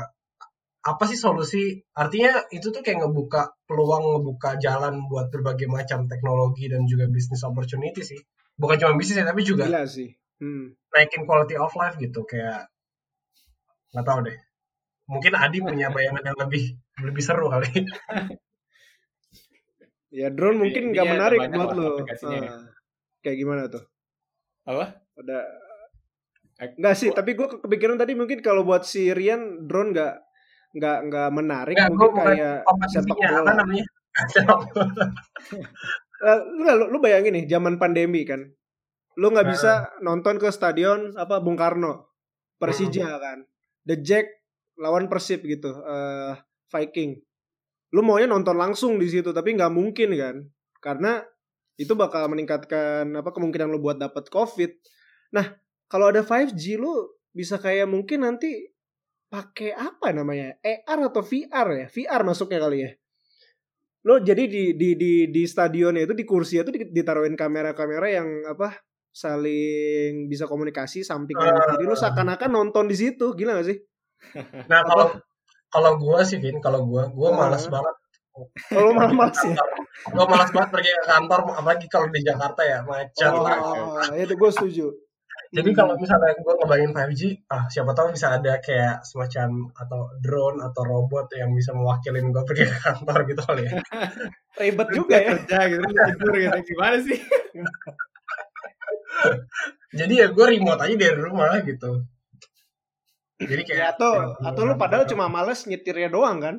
apa sih solusi artinya itu tuh kayak ngebuka peluang ngebuka jalan buat berbagai macam teknologi dan juga bisnis opportunity sih bukan cuma bisnis ya tapi juga gila sih hmm. naikin quality of life gitu kayak nggak tahu deh. Mungkin Adi punya bayangan yang lebih lebih seru kali. Ya drone mungkin nggak menarik buat lo. ya. Ah, kayak gimana tuh? Apa? ada Eh, Enggak sih, tapi gue kepikiran tadi mungkin kalau buat si Rian drone nggak nggak nggak menarik Nggak, mungkin kayak sepak kompetisinya apa bola. namanya? Eh, lu, lu, lu bayangin nih zaman pandemi kan. Lu nggak bisa nonton ke stadion apa Bung Karno Persija kan The Jack lawan Persib gitu eh Viking. Lu maunya nonton langsung di situ tapi nggak mungkin kan. Karena itu bakal meningkatkan apa kemungkinan lu buat dapat covid. Nah kalau ada 5G lu bisa kayak mungkin nanti pakai apa namanya? AR atau VR ya? VR masuknya kali ya? Lo jadi di di di di stadionnya itu di kursi itu ditaruhin kamera-kamera yang apa saling bisa komunikasi samping kanan kiri lo seakan-akan nonton di situ gila gak sih Nah kalau kalau gua sih Vin, kalau gua gua Ah. malas banget. kalau malah malas ya Gua malas banget pergi ke kantor, apalagi kalau di Jakarta ya macet lah. oh itu gue setuju Jadi kalau misalnya gue ngebayangin 5G, ah siapa tahu bisa ada kayak semacam atau drone atau robot yang bisa mewakilin gue pergi ke kantor gitu kali ya. ribet juga ya kerja gitu lu tidur gitu gimana sih Jadi ya gue remote aja dari rumah gitu. Jadi kayak ya atau atau lu padahal cuma males nyetirnya doang kan?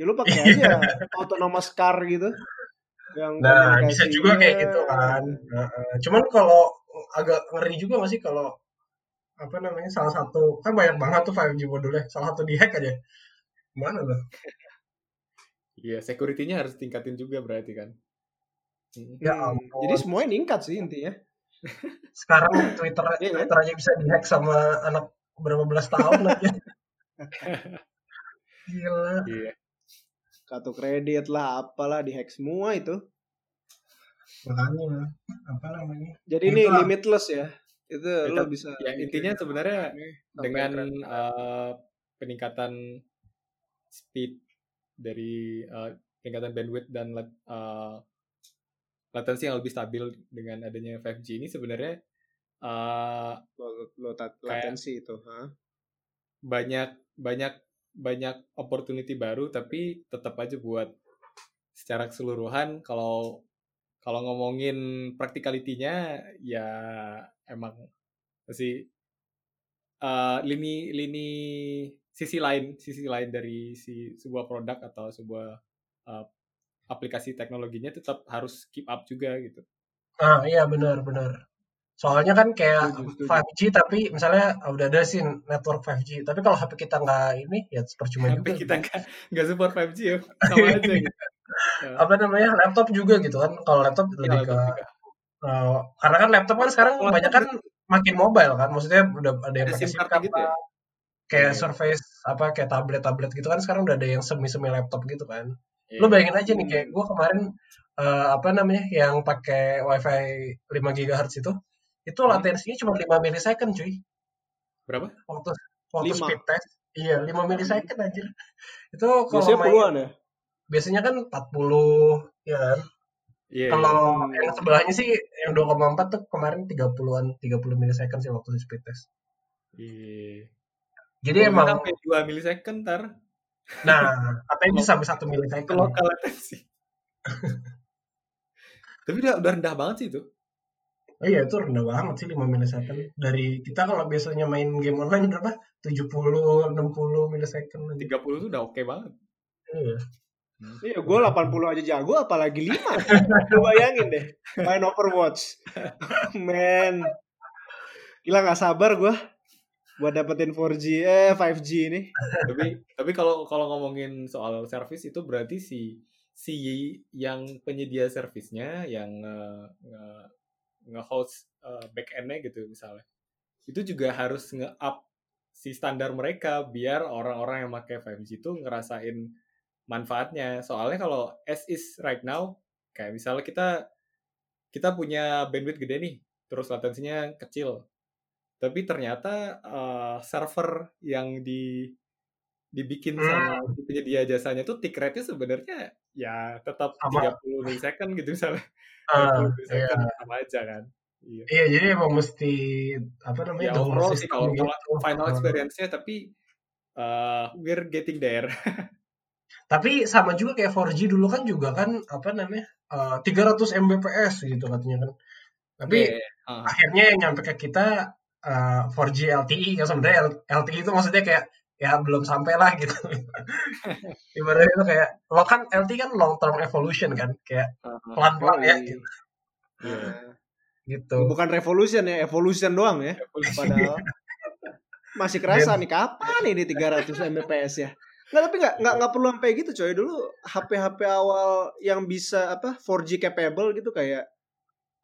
Ya lu pakai aja autonomous car gitu. Yang Nah, bisa juga kayak gitu kan. Nah, cuman kalau agak ngeri juga gak sih kalau apa namanya salah satu kan banyak banget tuh 5G modulnya salah satu dihack aja. Mana tuh? Iya security-nya harus tingkatin juga berarti kan. Ya Hmm, ampun. jadi semuanya ningkat sih intinya sekarang Twitter Iya kan? Twitter aja bisa dihack sama anak berapa belas tahun aja gila. Iya. Kartu kredit lah apalah dihack semua itu. Makanya apa namanya? Jadi ini limitless ya. Itu Ya, lo bisa ya intinya sebenarnya dengan eh, peningkatan speed dari eh, peningkatan bandwidth dan eh, latensi yang lebih stabil dengan adanya 5G ini sebenarnya eh, lo, lo tat- latensi itu ha? banyak banyak banyak opportunity baru tapi tetap aja buat secara keseluruhan kalau kalau ngomongin practicality-nya ya emang masih eh, lini lini sisi lain sisi lain dari si sebuah produk atau sebuah eh, aplikasi teknologinya tetap harus keep up juga gitu. ah iya benar benar soalnya kan kayak Setuju, setuju. 5G tapi misalnya udah ada sih network 5G tapi kalau HP kita nggak ini ya percuma Tapi juga kita nggak nggak support 5G ya sama aja gitu. Ya, apa namanya laptop juga gitu kan kalau laptop lebih iya, ke juga. eh, karena kan laptop kan sekarang Laptop banyak kan makin mobile kan maksudnya udah ada yang pakai SIM card gitu ya? kayak Iya. Surface apa kayak tablet-tablet gitu kan sekarang udah ada yang semi-semi laptop gitu kan. Lu bayangin aja nih kayak gue kemarin eh, apa namanya yang pakai wifi 5 GHz itu itu Hmm. latensinya cuma 5 milisecond cuy berapa? waktu waktu Lima. speed test iya 5 milisecond anjir itu kalau biasanya main puluhan ya biasanya kan 40 ya kan Iya. Kalau Hmm. yang sebelahnya sih yang 2,4 tuh kemarin 30-an 30 milisecond sih waktu speed test. Iya. Jadi Kalau emang sampai 2 milisecond ntar nah, katanya bisa sampai 1 itu milisecond. lokal latensi. Tapi udah, udah rendah banget sih itu. Oh iya itu rendah banget sih 5 milisecond. Dari kita kalau biasanya main game online berapa? 70 60 milisecond aja. 30 tuh udah oke banget. Iya. Iya, gue 80 aja jago, apalagi 5. Lu bayangin deh, main Overwatch. Man. Gila gak sabar gue buat dapetin 4G, eh 5G ini. tapi tapi kalau kalau ngomongin soal service itu berarti si si yang penyedia servisnya yang nge, nge-host uh, back end-nya gitu misalnya. Itu juga harus nge-up si standar mereka biar orang-orang yang pakai 5G itu ngerasain manfaatnya. Soalnya kalau as is right now kayak misalnya kita kita punya bandwidth gede nih, terus latensinya kecil. Tapi ternyata uh, server yang di dibikin sama Hmm. penyedia jasanya tuh tick rate-nya sebenarnya ya tetap Sama. 30 milisecond gitu misalnya. Ah, 30 milisecond iya. sama aja kan. Iya. Iya, jadi emang mesti apa namanya? Ya overall sih kalau gitu. final experience-nya tapi uh, we're getting there. Tapi sama juga kayak 4G dulu kan juga kan apa namanya? eh, 300 Mbps gitu katanya kan. Tapi Iya, ah. akhirnya yang nyampe ke kita eh, 4G LTE kan sebenarnya LTE itu maksudnya kayak ya belum sampai lah gitu. Ibaratnya itu kayak lo kan LT kan long term evolution kan kayak pelan pelan ya. Gitu, Iya. Nah, gitu. bukan revolution ya evolution doang ya. Padahal masih kerasa nih kapan ini 300 Mbps ya? Nggak, tapi nggak nggak nggak perlu sampai gitu coy. Dulu HP HP awal yang bisa apa 4G capable gitu kayak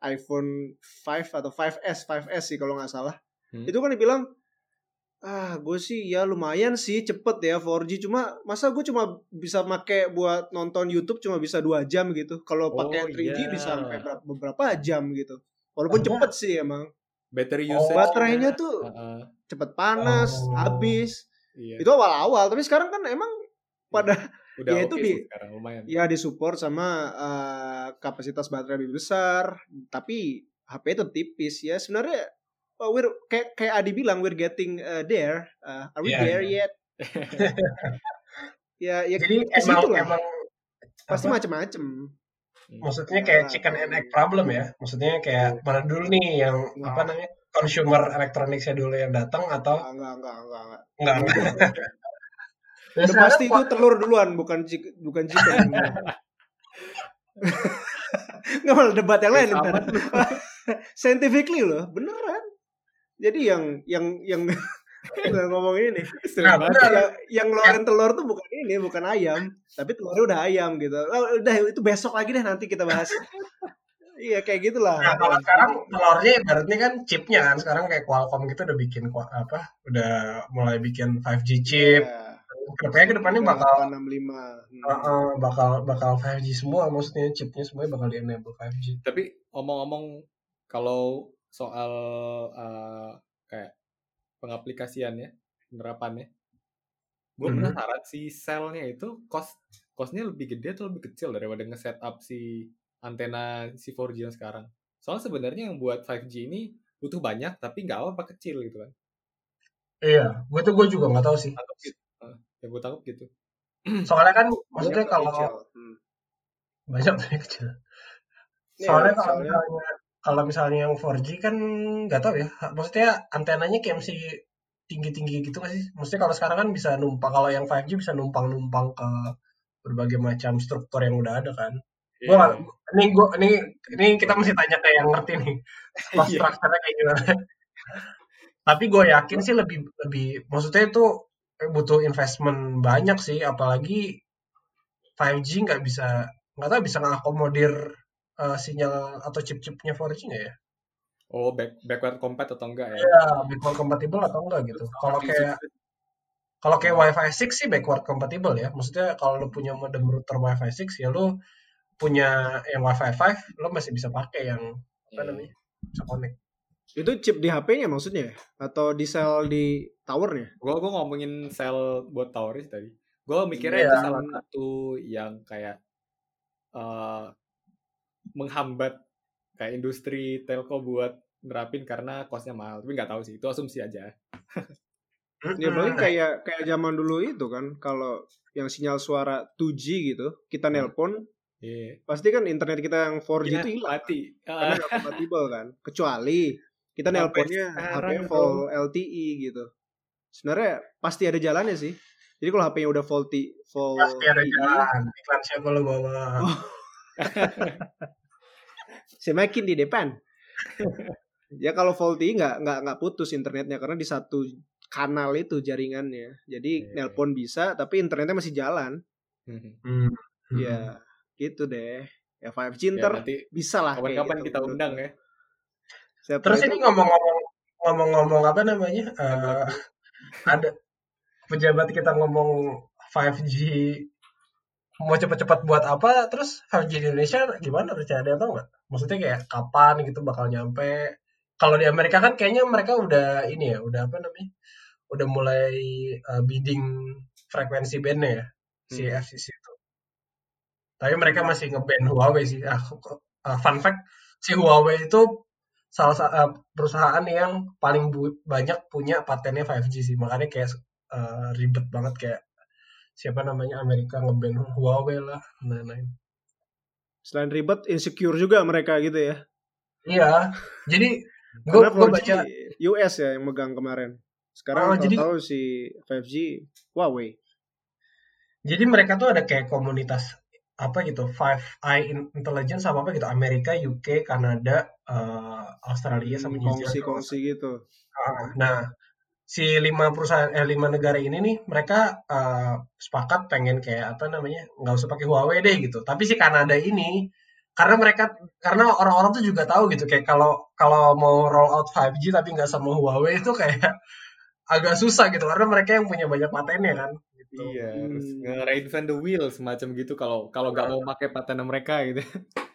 iPhone 5 atau 5S 5S sih kalau nggak salah Hmm. itu kan dibilang ah gue sih ya lumayan sih cepet ya 4G cuma masa gue cuma bisa make buat nonton YouTube cuma bisa dua jam gitu kalau Oh, pakai 3G iya. bisa sampai beberapa jam gitu walaupun cepet sih emang Battery Oh, usage. baterainya tuh Heeh, cepet panas Oh. habis iya. itu awal-awal tapi sekarang kan emang pada Udah ya oke itu di- sekarang lumayan. ya disupport sama eh, kapasitas baterai lebih besar tapi HP itu tipis ya sebenarnya oh, we're kayak kayak Adi bilang we're getting uh, there. Uh, are we Iya, there yet? Ya ya Jadi emang lah. emang pasti apa, macem-macem. Maksudnya kayak Nah, chicken and egg problem ya. Maksudnya kayak mana dulu nih yang Nah. apa namanya consumer elektroniknya dulu yang datang atau enggak enggak enggak enggak enggak. Enggak. Dan Udah pasti itu telur duluan bukan chick- bukan chicken. Nggak malah debat yang lain Ya, ntar. scientifically loh beneran jadi yang yang yang udah ngomong ini Nah, yang, yang ngeluarin telur tuh bukan ini bukan ayam tapi telurnya udah ayam gitu oh, udah itu besok lagi deh nanti kita bahas iya kayak gitulah Nah, kalau sekarang telurnya ibaratnya kan chipnya kan sekarang kayak Qualcomm gitu udah bikin apa udah mulai bikin 5G chip. Iya. Ke depannya ke depannya bakal 865 Hmm. uh, uh, bakal bakal 5G semua maksudnya chipnya semuanya bakal di enable 5G. Tapi omong-omong kalau soal uh, kayak pengaplikasian ya, penerapannya. Gue Mhm. penasaran si selnya itu cost costnya lebih gede atau lebih kecil daripada nge-setup si antena si 4G yang sekarang. Soalnya sebenarnya yang buat 5G ini butuh banyak tapi nggak apa-apa kecil gitu kan. Iya, gue tuh gue juga nggak tahu sih. Tangkap gitu. Yang gue tangkap gitu. Soalnya kan maksudnya Banyak kalau kecil. Hmm. banyak kecil. Iya, Soalnya kalau soalnya- misalnya kalau misalnya yang 4G kan nggak tahu ya. Maksudnya antenanya kayak mesti tinggi-tinggi gitu nggak sih? Maksudnya kalau sekarang kan bisa numpang kalau yang 5G bisa numpang-numpang ke berbagai macam struktur yang udah ada kan. Gua nggak- ini gua ini ini kita mesti tanya ke yang ngerti nih. Cost Iya. structure-nya kayak gimana. Tapi gue yakin sih lebih lebih maksudnya itu butuh investment banyak sih apalagi 5G nggak bisa nggak tahu bisa ngakomodir eh, sinyal atau chip-chipnya 4G nggak ya? Oh, back, backward compat atau enggak ya? Ya, backward compatible atau enggak gitu. Kalau kayak kalau kayak Wi-Fi 6 sih backward compatible ya. Maksudnya kalau lu punya modem router Wi-Fi 6 ya lu punya yang Wi-Fi 5 lu masih bisa pakai yang apa Iya. namanya? Bisa connect. itu chip di HP-nya maksudnya ya? atau di sel di towernya Gue gue ngomongin sel buat tower sih tadi. Gue mikirnya Iya. itu salah satu yang kayak eh menghambat kayak industri telco buat nerapin karena costnya mahal. Tapi nggak tahu sih, itu asumsi aja. Ya paling Mm-mm. kayak kayak zaman dulu itu kan kalau yang sinyal suara 2G gitu, kita Hmm. nelpon Iya. pasti kan internet kita yang 4G Iya, itu hilang mati. karena nggak kompatibel kan. Kecuali kita nelponnya HP full LTE gitu. Sebenarnya pasti ada jalannya sih. Jadi kalau HP-nya udah faulty full Pasti ada jalan. Iklan siapa lu bawa? Semakin di depan. ya kalau faulty nggak nggak nggak putus internetnya karena di satu kanal itu jaringannya. Jadi Iya. nelpon bisa tapi internetnya masih jalan. Hmm. Ya, gitu deh. Ya 5G Ya, ntar nanti bisa lah kapan-kapan gitu kita undang ya. Siapa Terus itu? ini ngomong-ngomong ngomong-ngomong apa namanya? eh, ada pejabat kita ngomong 5G mau cepat-cepat buat apa terus 5G di Indonesia gimana rencana ada yang tahu nggak? Maksudnya kayak kapan gitu bakal nyampe? Kalau di Amerika kan kayaknya mereka udah ini ya, udah apa namanya? Udah mulai eh, bidding frekuensi bandnya ya si Hmm. FCC itu. Tapi mereka masih nge-ban Huawei sih. Ah, ah, fun fact, si Huawei itu salah satu perusahaan yang paling banyak punya patennya 5G sih. Makanya kayak eh, ribet banget kayak siapa namanya Amerika nge-ban Huawei lah. Nah, nah. Selain ribet, insecure juga mereka gitu ya. Iya. Jadi gue Karena gue 4G baca US ya yang megang kemarin. Sekarang Oh, kalau jadi- tahu si 5G Huawei. Jadi mereka tuh ada kayak komunitas apa gitu, Five Eye In- Intelligence apa apa gitu, Amerika, UK, Kanada, eh, Australia sama New Zealand. kongsi-kongsi gitu. Ah, Nah, si lima perusahaan eh lima negara ini nih mereka eh, sepakat pengen kayak apa namanya nggak usah pakai Huawei deh gitu. Tapi si Kanada ini karena mereka karena orang-orang tuh juga tahu gitu kayak kalau kalau mau roll out 5G tapi nggak sama Huawei itu kayak agak susah gitu karena mereka yang punya banyak patennya kan. Gitu. Iya, harus Hmm. nge-reinvent the wheel semacam gitu kalau kalau nggak mau pakai paten mereka gitu.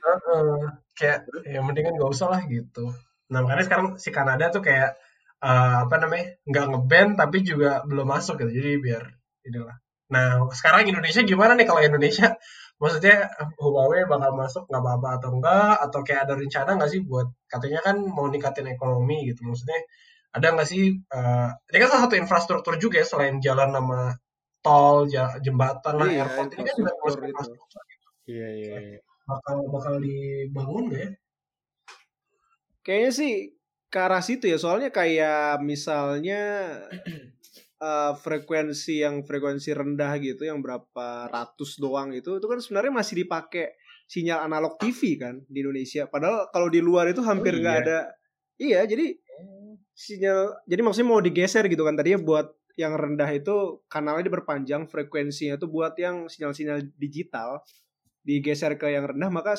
Heeh. kayak ya mendingan nggak usah lah gitu. Nah makanya sekarang si Kanada tuh kayak eh, apa namanya nggak ngeban tapi juga belum masuk gitu. Jadi biar inilah. Nah sekarang Indonesia gimana nih kalau Indonesia? Maksudnya Huawei bakal masuk nggak apa-apa atau enggak? Atau kayak ada rencana nggak sih buat katanya kan mau ningkatin ekonomi gitu. Maksudnya ada nggak sih? eh ini kan salah satu infrastruktur juga ya selain jalan sama tol, jembatan lah, Iya, airport ini kan juga infrastruktur termasuk itu. infrastruktur. Iya, iya, iya. Bakal bakal dibangun nggak ya? Kayaknya sih ke arah situ ya. Soalnya kayak misalnya eh, frekuensi yang frekuensi rendah gitu yang berapa ratus doang itu itu kan sebenarnya masih dipakai sinyal analog TV kan di Indonesia. Padahal kalau di luar itu hampir Oh, nggak iya. ada. Iya, jadi sinyal jadi maksudnya mau digeser gitu kan tadinya buat yang rendah itu kanalnya diperpanjang frekuensinya itu buat yang sinyal-sinyal digital digeser ke yang rendah maka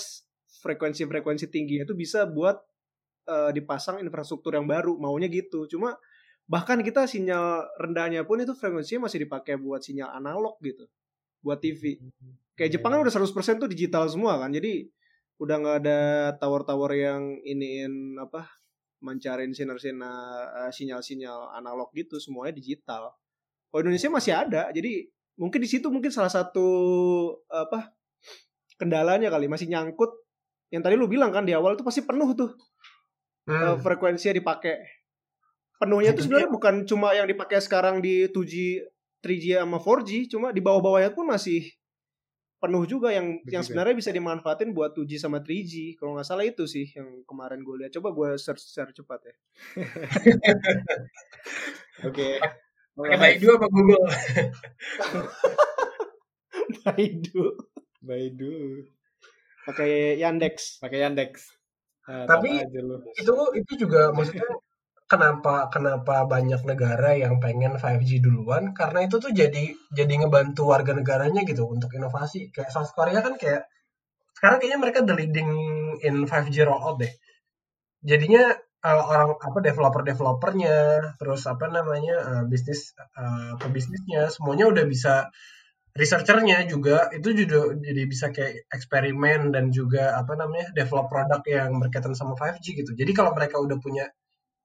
frekuensi-frekuensi tingginya itu bisa buat eh, dipasang infrastruktur yang baru maunya gitu cuma bahkan kita sinyal rendahnya pun itu frekuensinya masih dipakai buat sinyal analog gitu buat TV kayak Jepang kan udah 100% tuh digital semua kan jadi udah nggak ada tower-tower yang iniin apa mancarin sinar-sinar eh, sinyal-sinyal analog gitu semuanya digital. Kalau Indonesia masih ada, jadi mungkin di situ mungkin salah satu apa kendalanya kali masih nyangkut. Yang tadi lu bilang kan di awal tuh pasti penuh tuh Hmm. frekuensinya dipakai. Penuhnya tuh sebenarnya bukan cuma yang dipakai sekarang di 2G, 3G sama 4G, cuma di bawah-bawahnya pun masih penuh juga yang Betul yang ya. sebenarnya bisa dimanfaatin buat 2G sama 3G. Kalau nggak salah itu sih yang kemarin gue lihat. Coba gue search secara cepat ya. Oke. Pakai Baidu apa Google? Baidu. Baidu. Pakai Yandex. Pakai Yandex. Nah, Tapi- itu itu juga maksudnya kenapa kenapa banyak negara yang pengen 5G duluan? Karena itu tuh jadi jadi ngebantu warga negaranya gitu untuk inovasi. Kayak South Korea kan kayak sekarang kayaknya mereka the leading in 5G rollout deh. Jadinya eh, orang apa developer developernya terus apa namanya eh, bisnis eh, pebisnisnya semuanya udah bisa researchernya juga itu juga jadi bisa kayak eksperimen dan juga apa namanya develop produk yang berkaitan sama 5G gitu. Jadi kalau mereka udah punya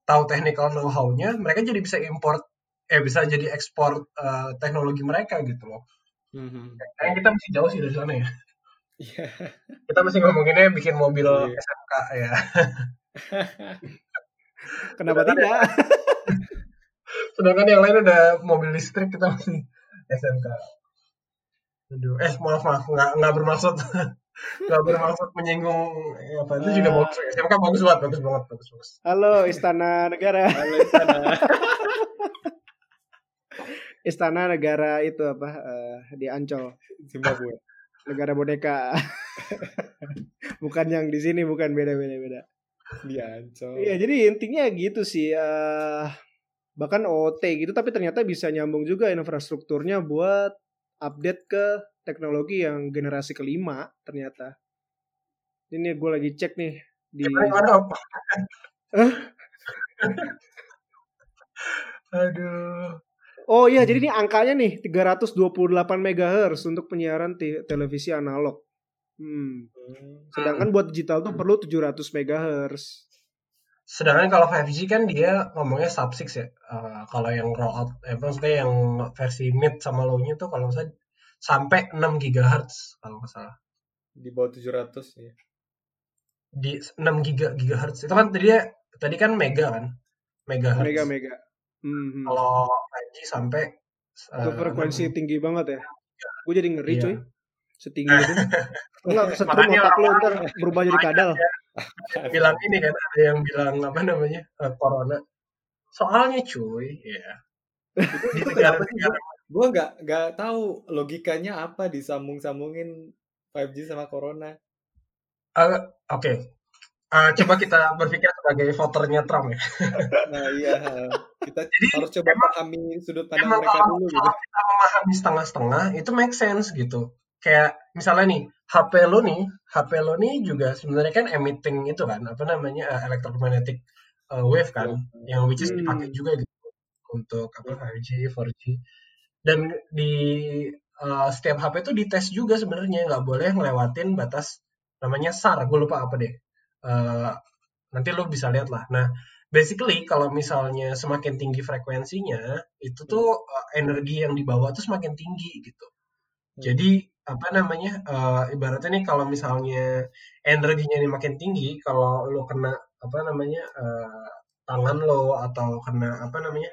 tahu technical know-how-nya, mereka jadi bisa import eh bisa jadi ekspor eh, teknologi mereka gitu loh. Mhm. Kayaknya kita masih jauh sih dari sana ya. Iya. Kita masih ngomonginnya bikin mobil Iya. SMK ya. Kenapa tidak? Sedangkan yang lain udah mobil listrik kita masih SMK. Aduh, eh maaf maaf nggak nggak bermaksud nggak bermaksud menyinggung eh, apa itu juga Ah. bagus SMK bagus banget bagus banget bagus bagus. Halo Istana Negara. Halo Istana. Istana Negara itu apa? eh, di Ancol. Zimbabwe. Negara boneka. bukan yang di sini, bukan beda-beda beda. Di Ancol. Iya, jadi intinya gitu sih. eh bahkan OT gitu, tapi ternyata bisa nyambung juga infrastrukturnya buat update ke teknologi yang generasi kelima ternyata. Ini gue lagi cek nih di? Aduh. Oh iya, jadi ini angkanya nih 328 MHz untuk penyiaran te- televisi analog. Hmm. Sedangkan buat digital tuh perlu 700 MHz. Sedangkan kalau 5G kan dia ngomongnya sub 6 ya. Eh, kalau yang rollout, eh, maksudnya yang versi mid sama low-nya tuh kalau salah sampai 6 GHz kalau nggak salah. Di bawah 700 ya. Di 6 giga gigahertz itu kan tadi tadi kan mega kan. Megahertz. Mega mega. Hmm. Kalau 5G sampai Itu eh, frekuensi 6. tinggi banget ya. Gue jadi ngeri Iya. cuy. Setinggi itu. Enggak Makanya otak lu orang-orang ntar berubah jadi kadal. bilang ini kan ada yang bilang apa namanya eh, corona Soalnya cuy, ya. itu, Di itu kenapa sih negara-negara gue nggak nggak tahu logikanya apa disambung-sambungin 5G sama corona Eh, Oke, Eh, coba kita berpikir sebagai voternya Trump ya. nah iya kita Jadi harus coba emang pahami sudut pandang emang mereka kalau, dulu gitu kalau kita memahami setengah-setengah itu make sense gitu. Kayak misalnya nih HP lo nih, HP lo nih juga sebenarnya kan emitting itu kan apa namanya eh, electromagnetic eh, wave kan, yang which is dipakai Hmm. juga gitu untuk apa 5G, 4G. Dan di eh, setiap HP itu dites juga sebenarnya nggak boleh ngelewatin batas namanya SAR, gue lupa apa deh. Eh, nanti lo bisa lihat lah. Nah, basically kalau misalnya semakin tinggi frekuensinya, itu tuh eh, energi yang dibawa tuh semakin tinggi gitu. Hmm. Jadi apa namanya? eh, ibaratnya nih kalau misalnya energinya ini makin tinggi, kalau lo kena apa namanya eh, tangan lo atau kena apa namanya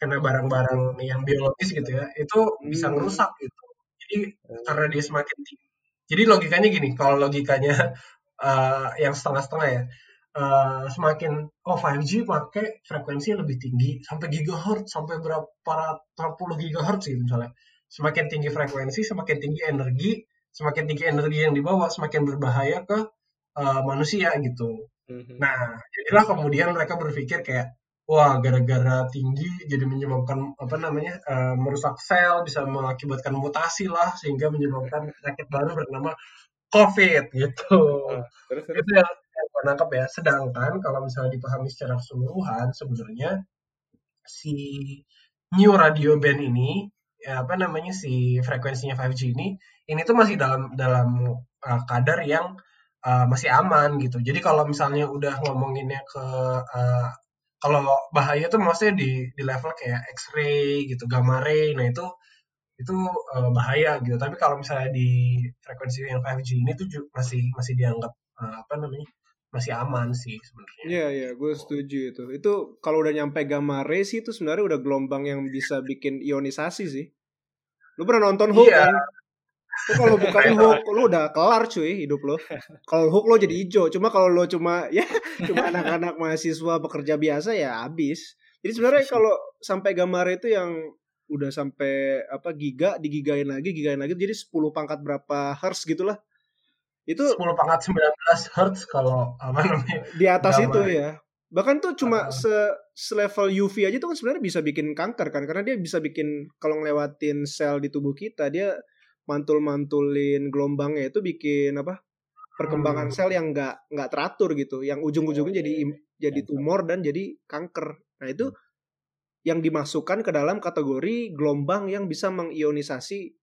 kena barang-barang yang biologis gitu ya, itu bisa Hmm. ngerusak gitu. Jadi Oh. karena dia semakin tinggi. Jadi logikanya gini, kalau logikanya eh, yang setengah-setengah ya, eh, semakin oh 5G pakai frekuensi lebih tinggi sampai gigahertz sampai berapa ratus puluh gigahertz gitu misalnya. Semakin tinggi frekuensi, semakin tinggi energi, semakin tinggi energi yang dibawa, semakin berbahaya ke eh, manusia gitu. Mhm. Nah, jadilah kemudian mereka berpikir kayak, wah gara-gara tinggi jadi menyebabkan apa namanya eh, merusak sel, bisa mengakibatkan mutasi lah sehingga menyebabkan penyakit baru bernama COVID gitu. Terus terus Itu yang, yang gue nangkep ya. Sedangkan kalau misalnya dipahami secara keseluruhan, sebenarnya si new radio band ini ya apa namanya si frekuensinya 5G ini ini tuh masih dalam dalam uh, kadar yang uh, masih aman gitu. Jadi kalau misalnya udah ngomonginnya ke uh, kalau bahaya tuh maksudnya di di level kayak X-ray gitu, gamma ray. Nah, itu itu uh, bahaya gitu. Tapi kalau misalnya di frekuensi yang 5G ini tuh masih masih dianggap uh, apa namanya? Masih aman sih sebenarnya. Iya iya, gue setuju itu. Itu kalau udah nyampe gamma ray sih itu sebenarnya udah gelombang yang bisa bikin ionisasi sih. Lu pernah nonton Hook Iya. kan? Lu kalau bukan Hook, lu udah kelar cuy hidup lu. Kalau Hook lo jadi hijau. Cuma kalau lo cuma ya cuma anak-anak mahasiswa pekerja biasa ya habis. Jadi sebenarnya kalau sampai gamma ray itu yang udah sampai apa giga digigain lagi gigain lagi jadi 10 pangkat berapa hertz gitulah itu 10 pangkat 19 hertz kalau apa namanya? Di atas itu ya. Bahkan tuh cuma Ah. se selevel UV aja tuh kan sebenarnya bisa bikin kanker kan. Karena dia bisa bikin kalau ngelewatin sel di tubuh kita dia mantul-mantulin gelombangnya itu bikin apa? Perkembangan Hmm. sel yang nggak nggak teratur gitu. Yang ujung-ujungnya jadi jadi tumor dan jadi kanker. Nah itu yang dimasukkan ke dalam kategori gelombang yang bisa mengionisasi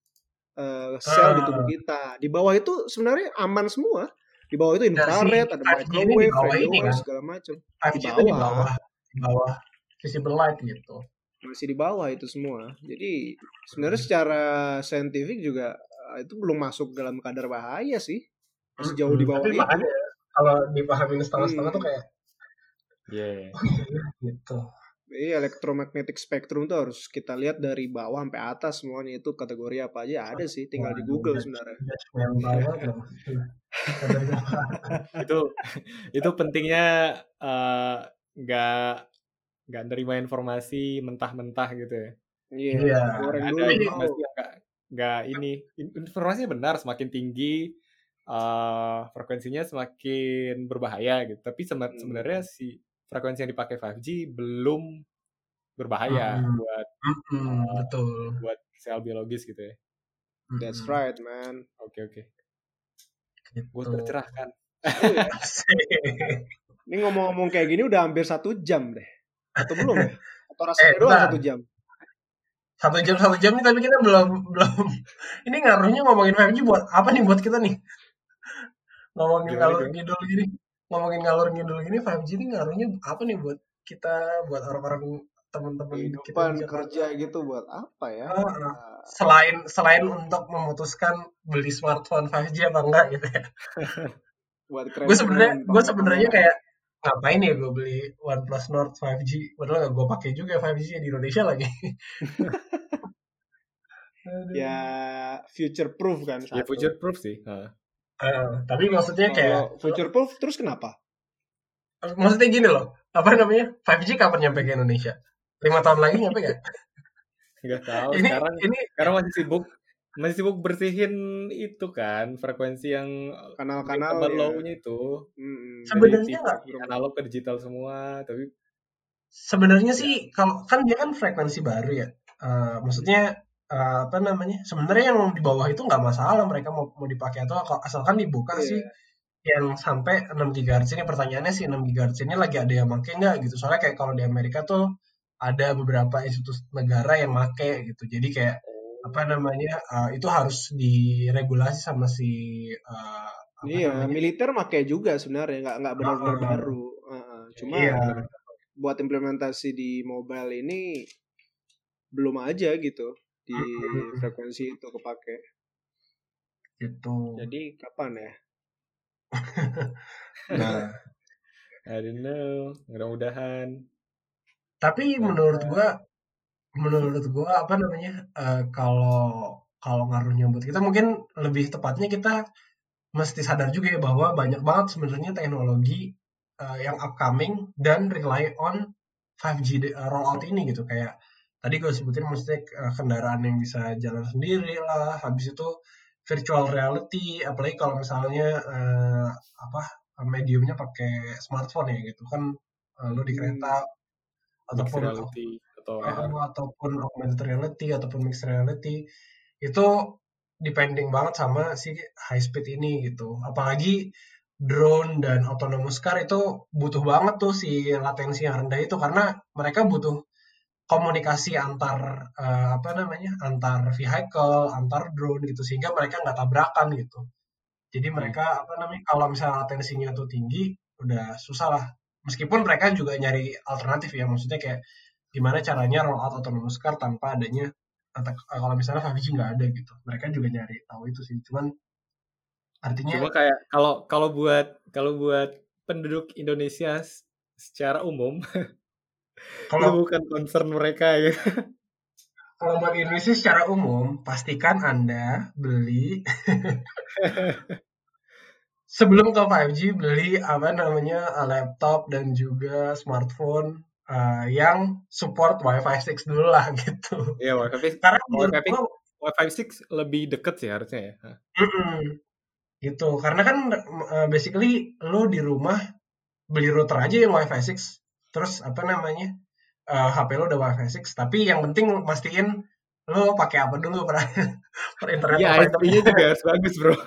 eh, sel di tubuh Ah. kita di bawah itu sebenarnya aman semua di bawah itu infrared ada 5G ini di microwave bawah radio kan. segala macam 5G Di itu di bawah. bawah di bawah visible light gitu. masih di bawah itu semua. Jadi sebenarnya secara saintifik juga eh, itu belum masuk dalam kadar bahaya sih. Masih jauh di Mm-mm. bawah Tapi itu. makanya kalau dipahamin setengah-setengah Hmm. tuh kayak yeah. oh iya gitu. Iya, elektromagnetic spectrum tuh harus kita lihat dari bawah sampai atas semuanya itu kategori apa aja ada sih, tinggal di Google sebenarnya. itu itu pentingnya eh, nggak nggak nerima informasi mentah-mentah gitu ya Iya, Iya. goreng ada informasi yang nggak nggak ini In- informasinya benar semakin tinggi eh, frekuensinya semakin berbahaya gitu tapi Hmm. sebenarnya si frekuensi yang dipakai 5G belum berbahaya Hmm. buat Mm-mm, betul. buat sel biologis gitu ya That's Mm-mm. right, man. oke oke Gitu. gue tercerahkan Asik. Ini ngomong-ngomong kayak gini udah hampir satu jam deh. Atau belum ya? Atau rasanya Eh, doang satu jam? satu jam satu jam nih tapi kita belum belum ini ngaruhnya ngomongin 5G buat apa nih buat kita nih ngomongin gimana? ngidul gini ngomongin ngalur ngidul gini 5G ini ngaruhnya apa nih buat kita buat orang-orang teman-teman kita Kehidupan kerja gitu buat apa ya? Ah, Ah, selain selain untuk memutuskan beli smartphone 5G apa enggak gitu ya. Buat gue sebenarnya gue sebenarnya kayak ngapain ya gue beli OnePlus Nord 5G padahal gak gue pakai juga 5G di Indonesia lagi. Ya future proof kan ya future proof sih Heeh. Eh, tapi maksudnya kayak Kalau future proof terus kenapa? maksudnya gini loh apa namanya 5G kapan nyampe ke Indonesia? Lima tahun lagi nyampe gak? Nggak tahu ini sekarang ini sekarang masih sibuk masih sibuk bersihin itu kan frekuensi yang kanal-kanal kabar ya. low-nya itu Mm-mm. Sebenarnya analog ke digital semua tapi sebenarnya sih kalau kan dia kan frekuensi baru ya. Eh, maksudnya eh, apa namanya? Sebenarnya yang di bawah itu nggak masalah mereka mau mau dipakai atau asalkan dibuka Iya. sih yang sampai 6 GHz ini pertanyaannya sih 6 GHz ini lagi ada yang make nggak gitu soalnya kayak kalau di Amerika tuh ada beberapa institusi negara yang make gitu jadi kayak apa namanya uh, itu harus diregulasi sama si uh, Iya, namanya militer pakai juga sebenarnya nggak nggak benar-benar Heeh. baru. Heeh, Cuma iya buat implementasi di mobile ini belum aja gitu di frekuensi itu kepake. gitu Jadi kapan ya? nah. I don't know. Mudah-mudahan. Tapi menurut gua menurut gua apa namanya uh, kalau kalau ngaruhnya buat kita mungkin lebih tepatnya kita mesti sadar juga ya bahwa banyak banget sebenarnya teknologi uh, yang upcoming dan rely on 5G de- uh, rollout ini gitu. Kayak tadi gue sebutin maksudnya uh, kendaraan yang bisa jalan sendiri lah habis itu virtual reality apalagi kalau misalnya uh, apa mediumnya pakai smartphone ya gitu kan uh, lo di kereta mixed ataupun reality atau ataupun augmented reality ataupun mixed reality itu depending banget sama si high speed ini gitu. Apalagi drone dan autonomous car itu butuh banget tuh si latensi yang rendah itu karena mereka butuh komunikasi antar eh, apa namanya antar vehicle antar drone gitu sehingga mereka nggak tabrakan gitu. Jadi mereka apa namanya kalau misalnya latensinya tuh tinggi udah susah lah. Meskipun mereka juga nyari alternatif ya maksudnya kayak gimana caranya roll out autonomous car tanpa adanya atau kalau misalnya 5G nggak ada gitu. Mereka juga nyari tahu itu sih cuman artinya Cuma kayak kalau kalau buat kalau buat penduduk Indonesia secara umum itu kalau bukan concern mereka ya. kalau buat Indonesia secara umum pastikan anda beli sebelum ke 5G beli apa namanya laptop dan juga smartphone eh, yang support Wi-Fi 6 dulu lah gitu. Iya, Wi-Fi karena Wi-Fi gua Wi-Fi 6 lebih deket sih harusnya ya. Gitu. Karena kan uh, basically lo di rumah beli router aja yang wifi 6 terus apa namanya uh, HP lo udah wifi 6 tapi yang penting mastiin lo pakai apa dulu per, per internet provider. ISP-nya juga harus bagus, Bro.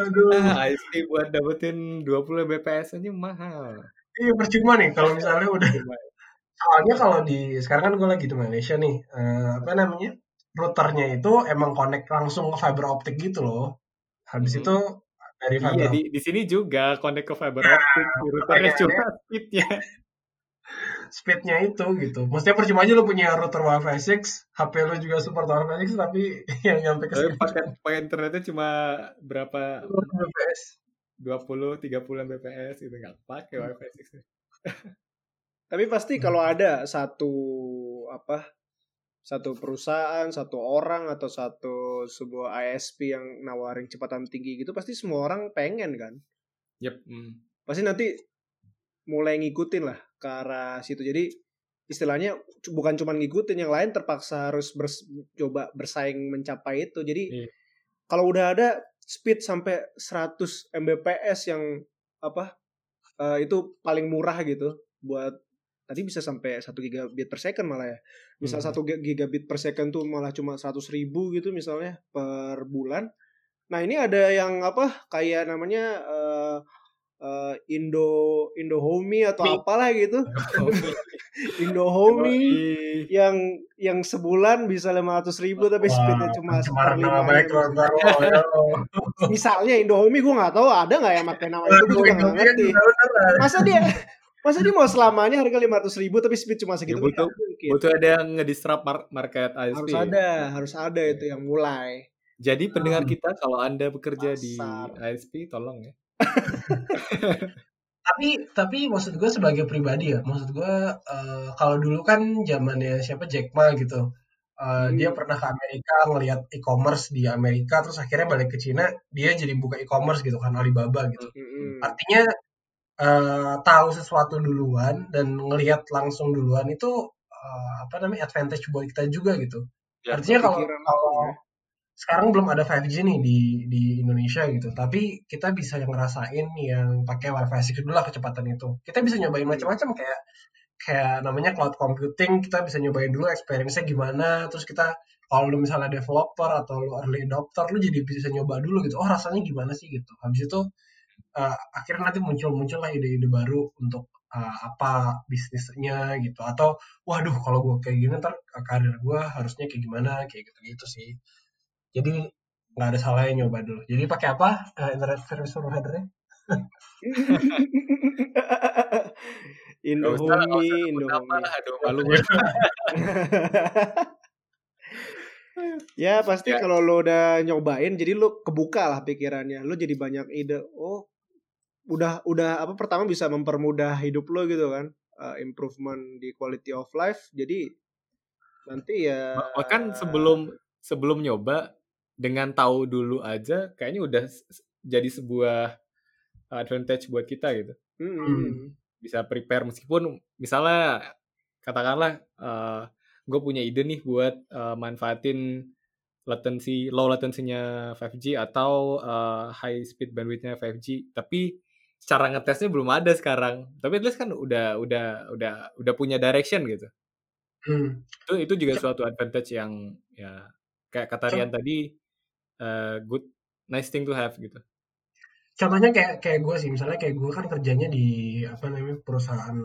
aduh Ah, ISP buat dapetin 20 Mbps aja mahal. iya percuma nih kalau misalnya udah soalnya kalau di sekarang kan gue lagi di Malaysia nih eh, apa namanya routernya itu emang connect langsung ke fiber optik gitu loh habis Mhm. itu dari fiber Iya, di, di sini juga connect ke fiber optic, routernya makanya cuma speednya. speednya itu gitu. Maksudnya percuma aja lo punya router Wi-Fi 6, HP lo juga support Wi-Fi 6 tapi yang nyampe ke Tapi sini pakai pakai internetnya cuma berapa 20 Mbps. 20 30 Mbps gitu nggak pakai Wi-Fi 6. Tapi pasti Hmm. kalau ada satu apa satu perusahaan, satu orang atau satu sebuah ISP yang nawarin kecepatan tinggi gitu pasti semua orang pengen kan. Yep. hmm. Pasti nanti mulai ngikutin lah ke arah situ. Jadi istilahnya bukan cuma ngikutin yang lain terpaksa harus bers- coba bersaing mencapai itu. Jadi Iya. kalau udah ada speed sampai 100 Mbps yang apa eh, itu paling murah gitu buat tadi bisa sampai 1 gigabit per second malah ya. Misal Hmm. 1 gigabit per second tuh malah cuma 100 ribu gitu misalnya per bulan. Nah ini ada yang apa kayak namanya eh, eh, Indo Indohome atau Mi. apalah gitu. Indohome Yoi. yang yang sebulan bisa 500 ribu tapi speednya cuma ntar lo, ya misalnya Indomie gue nggak tahu ada nggak yang pakai nama itu gue juga nggak kan ngerti masa dia masa dia mau selamanya harga 500 ribu tapi speed cuma segitu Ya, kan butuh- mungkin Butuh ada yang ngedisrupt mar- market ISP. harus ada harus ada itu yang mulai Jadi pendengar Hmm. kita kalau Anda bekerja di Pasar. ISP tolong ya. tapi tapi maksud gue sebagai pribadi ya maksud gue eh, kalau dulu kan zamannya siapa Jack Ma gitu Eh, Hmm. dia pernah ke Amerika ngelihat e-commerce di Amerika terus akhirnya balik ke Cina dia jadi buka e-commerce gitu kan Alibaba gitu Mm-mm. artinya eh, tahu sesuatu duluan dan ngelihat langsung duluan itu eh, apa namanya advantage buat kita juga gitu. Ya, Artinya kalau kalau ya. sekarang belum ada 5G nih di di Indonesia gitu, tapi kita bisa yang ngerasain yang pakai WiFi 6 dulu lah kecepatan itu. Kita bisa nyobain Hmm. macam-macam kayak kayak namanya cloud computing, kita bisa nyobain dulu experience-nya gimana, terus kita kalau lu misalnya developer atau lu early adopter, lu jadi bisa nyoba dulu gitu. Oh rasanya gimana sih gitu. Habis itu eh, akhirnya nanti muncul-muncul lah ide-ide baru untuk eh, apa bisnisnya gitu. Atau waduh kalau gue kayak gini ntar karir gue harusnya kayak gimana kayak gitu-gitu sih. Jadi nggak ada salahnya nyoba dulu. Jadi pakai apa eh, internet service provider-nya? Indomie, Indomie. ya pasti Ya. kalau lo udah nyobain jadi lo kebuka lah pikirannya lo jadi banyak ide oh udah udah apa pertama bisa mempermudah hidup lo gitu kan Uh, improvement di quality of life jadi nanti ya Bahkan sebelum sebelum nyoba dengan tahu dulu aja kayaknya udah jadi sebuah advantage buat kita gitu. Mm-mm. Bisa prepare meskipun misalnya katakanlah gue punya ide nih buat eh, manfaatin latency low latensinya 5G atau eh, high speed bandwidthnya 5G tapi cara ngetesnya belum ada sekarang tapi at least kan udah udah udah udah punya direction gitu Hmm. itu itu juga suatu advantage yang ya kayak kata Rian tadi eh, good nice thing to have gitu Contohnya kayak kayak gue sih, misalnya kayak gue kan kerjanya di apa namanya perusahaan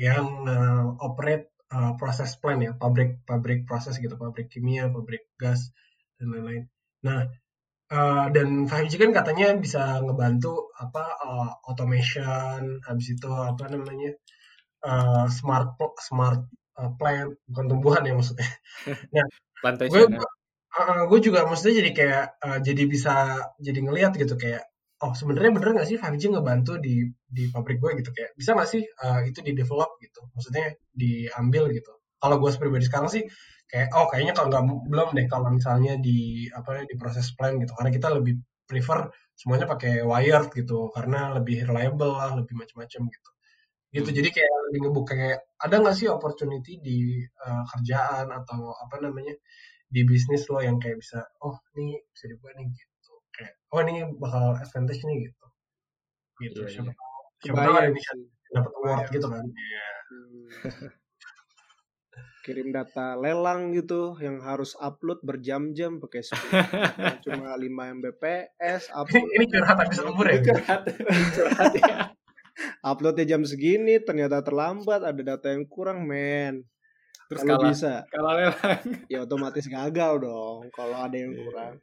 yang eh, operate eh, proses plant ya, pabrik pabrik proses gitu, pabrik kimia, pabrik gas dan lain-lain. Nah, eh, dan 5G kan katanya bisa ngebantu apa eh, automation, habis itu apa namanya eh, smart smart eh, plant, bukan tumbuhan ya maksudnya. gue plantation ya. gue juga maksudnya jadi kayak eh, jadi bisa jadi ngelihat gitu kayak oh sebenarnya bener nggak sih 5G ngebantu di di pabrik gue gitu kayak bisa nggak sih eh, itu di develop gitu maksudnya diambil gitu kalau gue pribadi sekarang sih kayak oh kayaknya kalau nggak belum deh kalau misalnya di apa di proses plan gitu. Karena kita lebih prefer semuanya pakai wired gitu karena lebih reliable lah lebih macam-macam gitu. Gitu Hmm. jadi kayak lebih ngebuka kayak ada nggak sih opportunity di eh, kerjaan atau apa namanya di bisnis lo yang kayak bisa oh ini bisa dibuat nih gitu. Kayak oh ini bakal advantage nih gitu. Gitu Iya, siapa iya. tahu siapa tahu ada dapat award gitu kan. Iya. Kirim data lelang gitu yang harus upload berjam-jam pakai cuma 5 Mbps upload ini curhat habis lembur ya? curhat curhat ya. Uploadnya jam segini ternyata terlambat ada data yang kurang men. Terus kalau kalah bisa. kalah lelang. Ya otomatis gagal dong kalau ada yang Iya. kurang.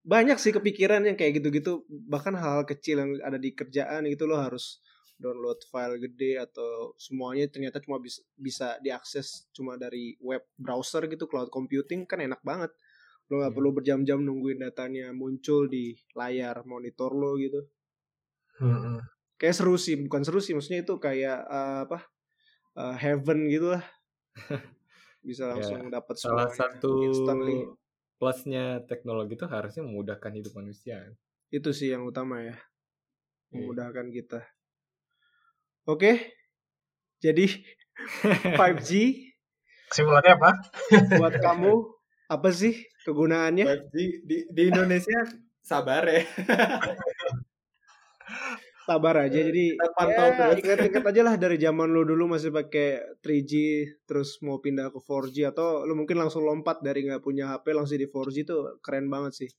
Banyak sih kepikiran yang kayak gitu-gitu bahkan hal-hal kecil yang ada di kerjaan itu lo harus download file gede atau semuanya ternyata cuma bisa bisa diakses cuma dari web browser gitu cloud computing kan enak banget. Lo nggak Hmm. perlu berjam-jam nungguin datanya muncul di layar monitor lo gitu. Hmm, kayak seru sih bukan seru sih maksudnya itu kayak eh, apa eh, heaven gitu lah. Bisa Ya, langsung dapat salah satu instantly. plusnya teknologi itu harusnya memudahkan hidup manusia. Itu sih yang utama ya Iya. memudahkan kita oke. Jadi 5G kesimpulannya apa? Buat kamu apa sih kegunaannya? 5G di, di Indonesia sabar ya. Sabar aja jadi Kita pantau ya, terus. ingat-ingat aja lah dari zaman lu dulu masih pakai 3G terus mau pindah ke 4G atau lu mungkin langsung lompat dari nggak punya HP langsung di 4G tuh keren banget sih.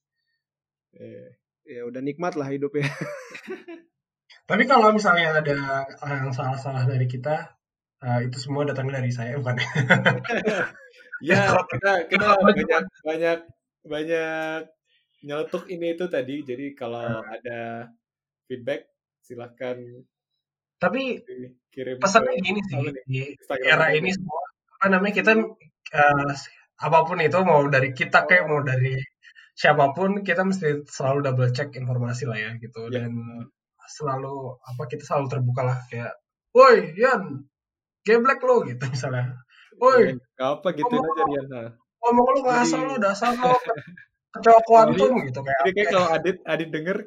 Eh, ya udah nikmat lah hidup ya tapi kalau misalnya ada yang salah-salah dari kita eh, itu semua datangnya dari saya bukan? Ya kita kita banyak banyak banyak nyeletuk ini itu tadi. Jadi kalau ada feedback silahkan tapi kirim pesannya gini sih di Instagram era ini semua apa namanya kita eh, apa pun itu mau dari kita kayak mau dari siapa pun kita mesti selalu double check informasi lah ya gitu. Ya. dan selalu apa kita selalu terbuka lah kayak woi Yan geblek lo gitu misalnya woi Gak apa gitu Ngomong- aja Rian nah. ngomong lu ngasal Jadi- lo dasar lo kecoa kuantum gitu kayak Jadi kayak kalau Adit Adit denger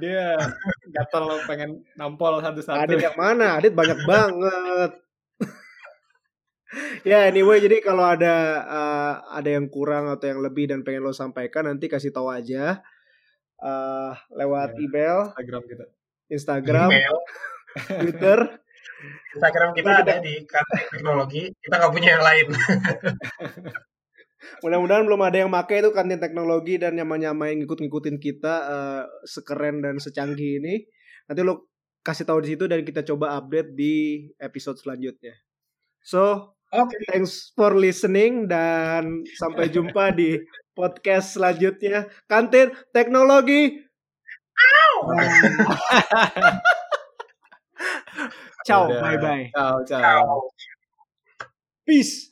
Dia gatel pengen nampol satu-satu. Adit yang mana? Adit banyak banget. ya anyway jadi kalau ada uh, ada yang kurang atau yang lebih dan pengen lo sampaikan nanti kasih tahu aja uh, lewat Ya. email, Instagram kita. Instagram, Email. Twitter. Instagram kita ada di kantin teknologi. Kita nggak punya yang lain. Mudah-mudahan belum ada yang make itu kantin teknologi dan nyama-nyamain ngikut-ngikutin kita eh, sekeren dan secanggih ini. Nanti lo kasih tahu di situ dan kita coba update di episode selanjutnya. So, Oke. thanks for listening dan sampai jumpa di podcast selanjutnya. Kantin teknologi. não! tchau, bye bye. Tchau, tchau. tchau. Peace.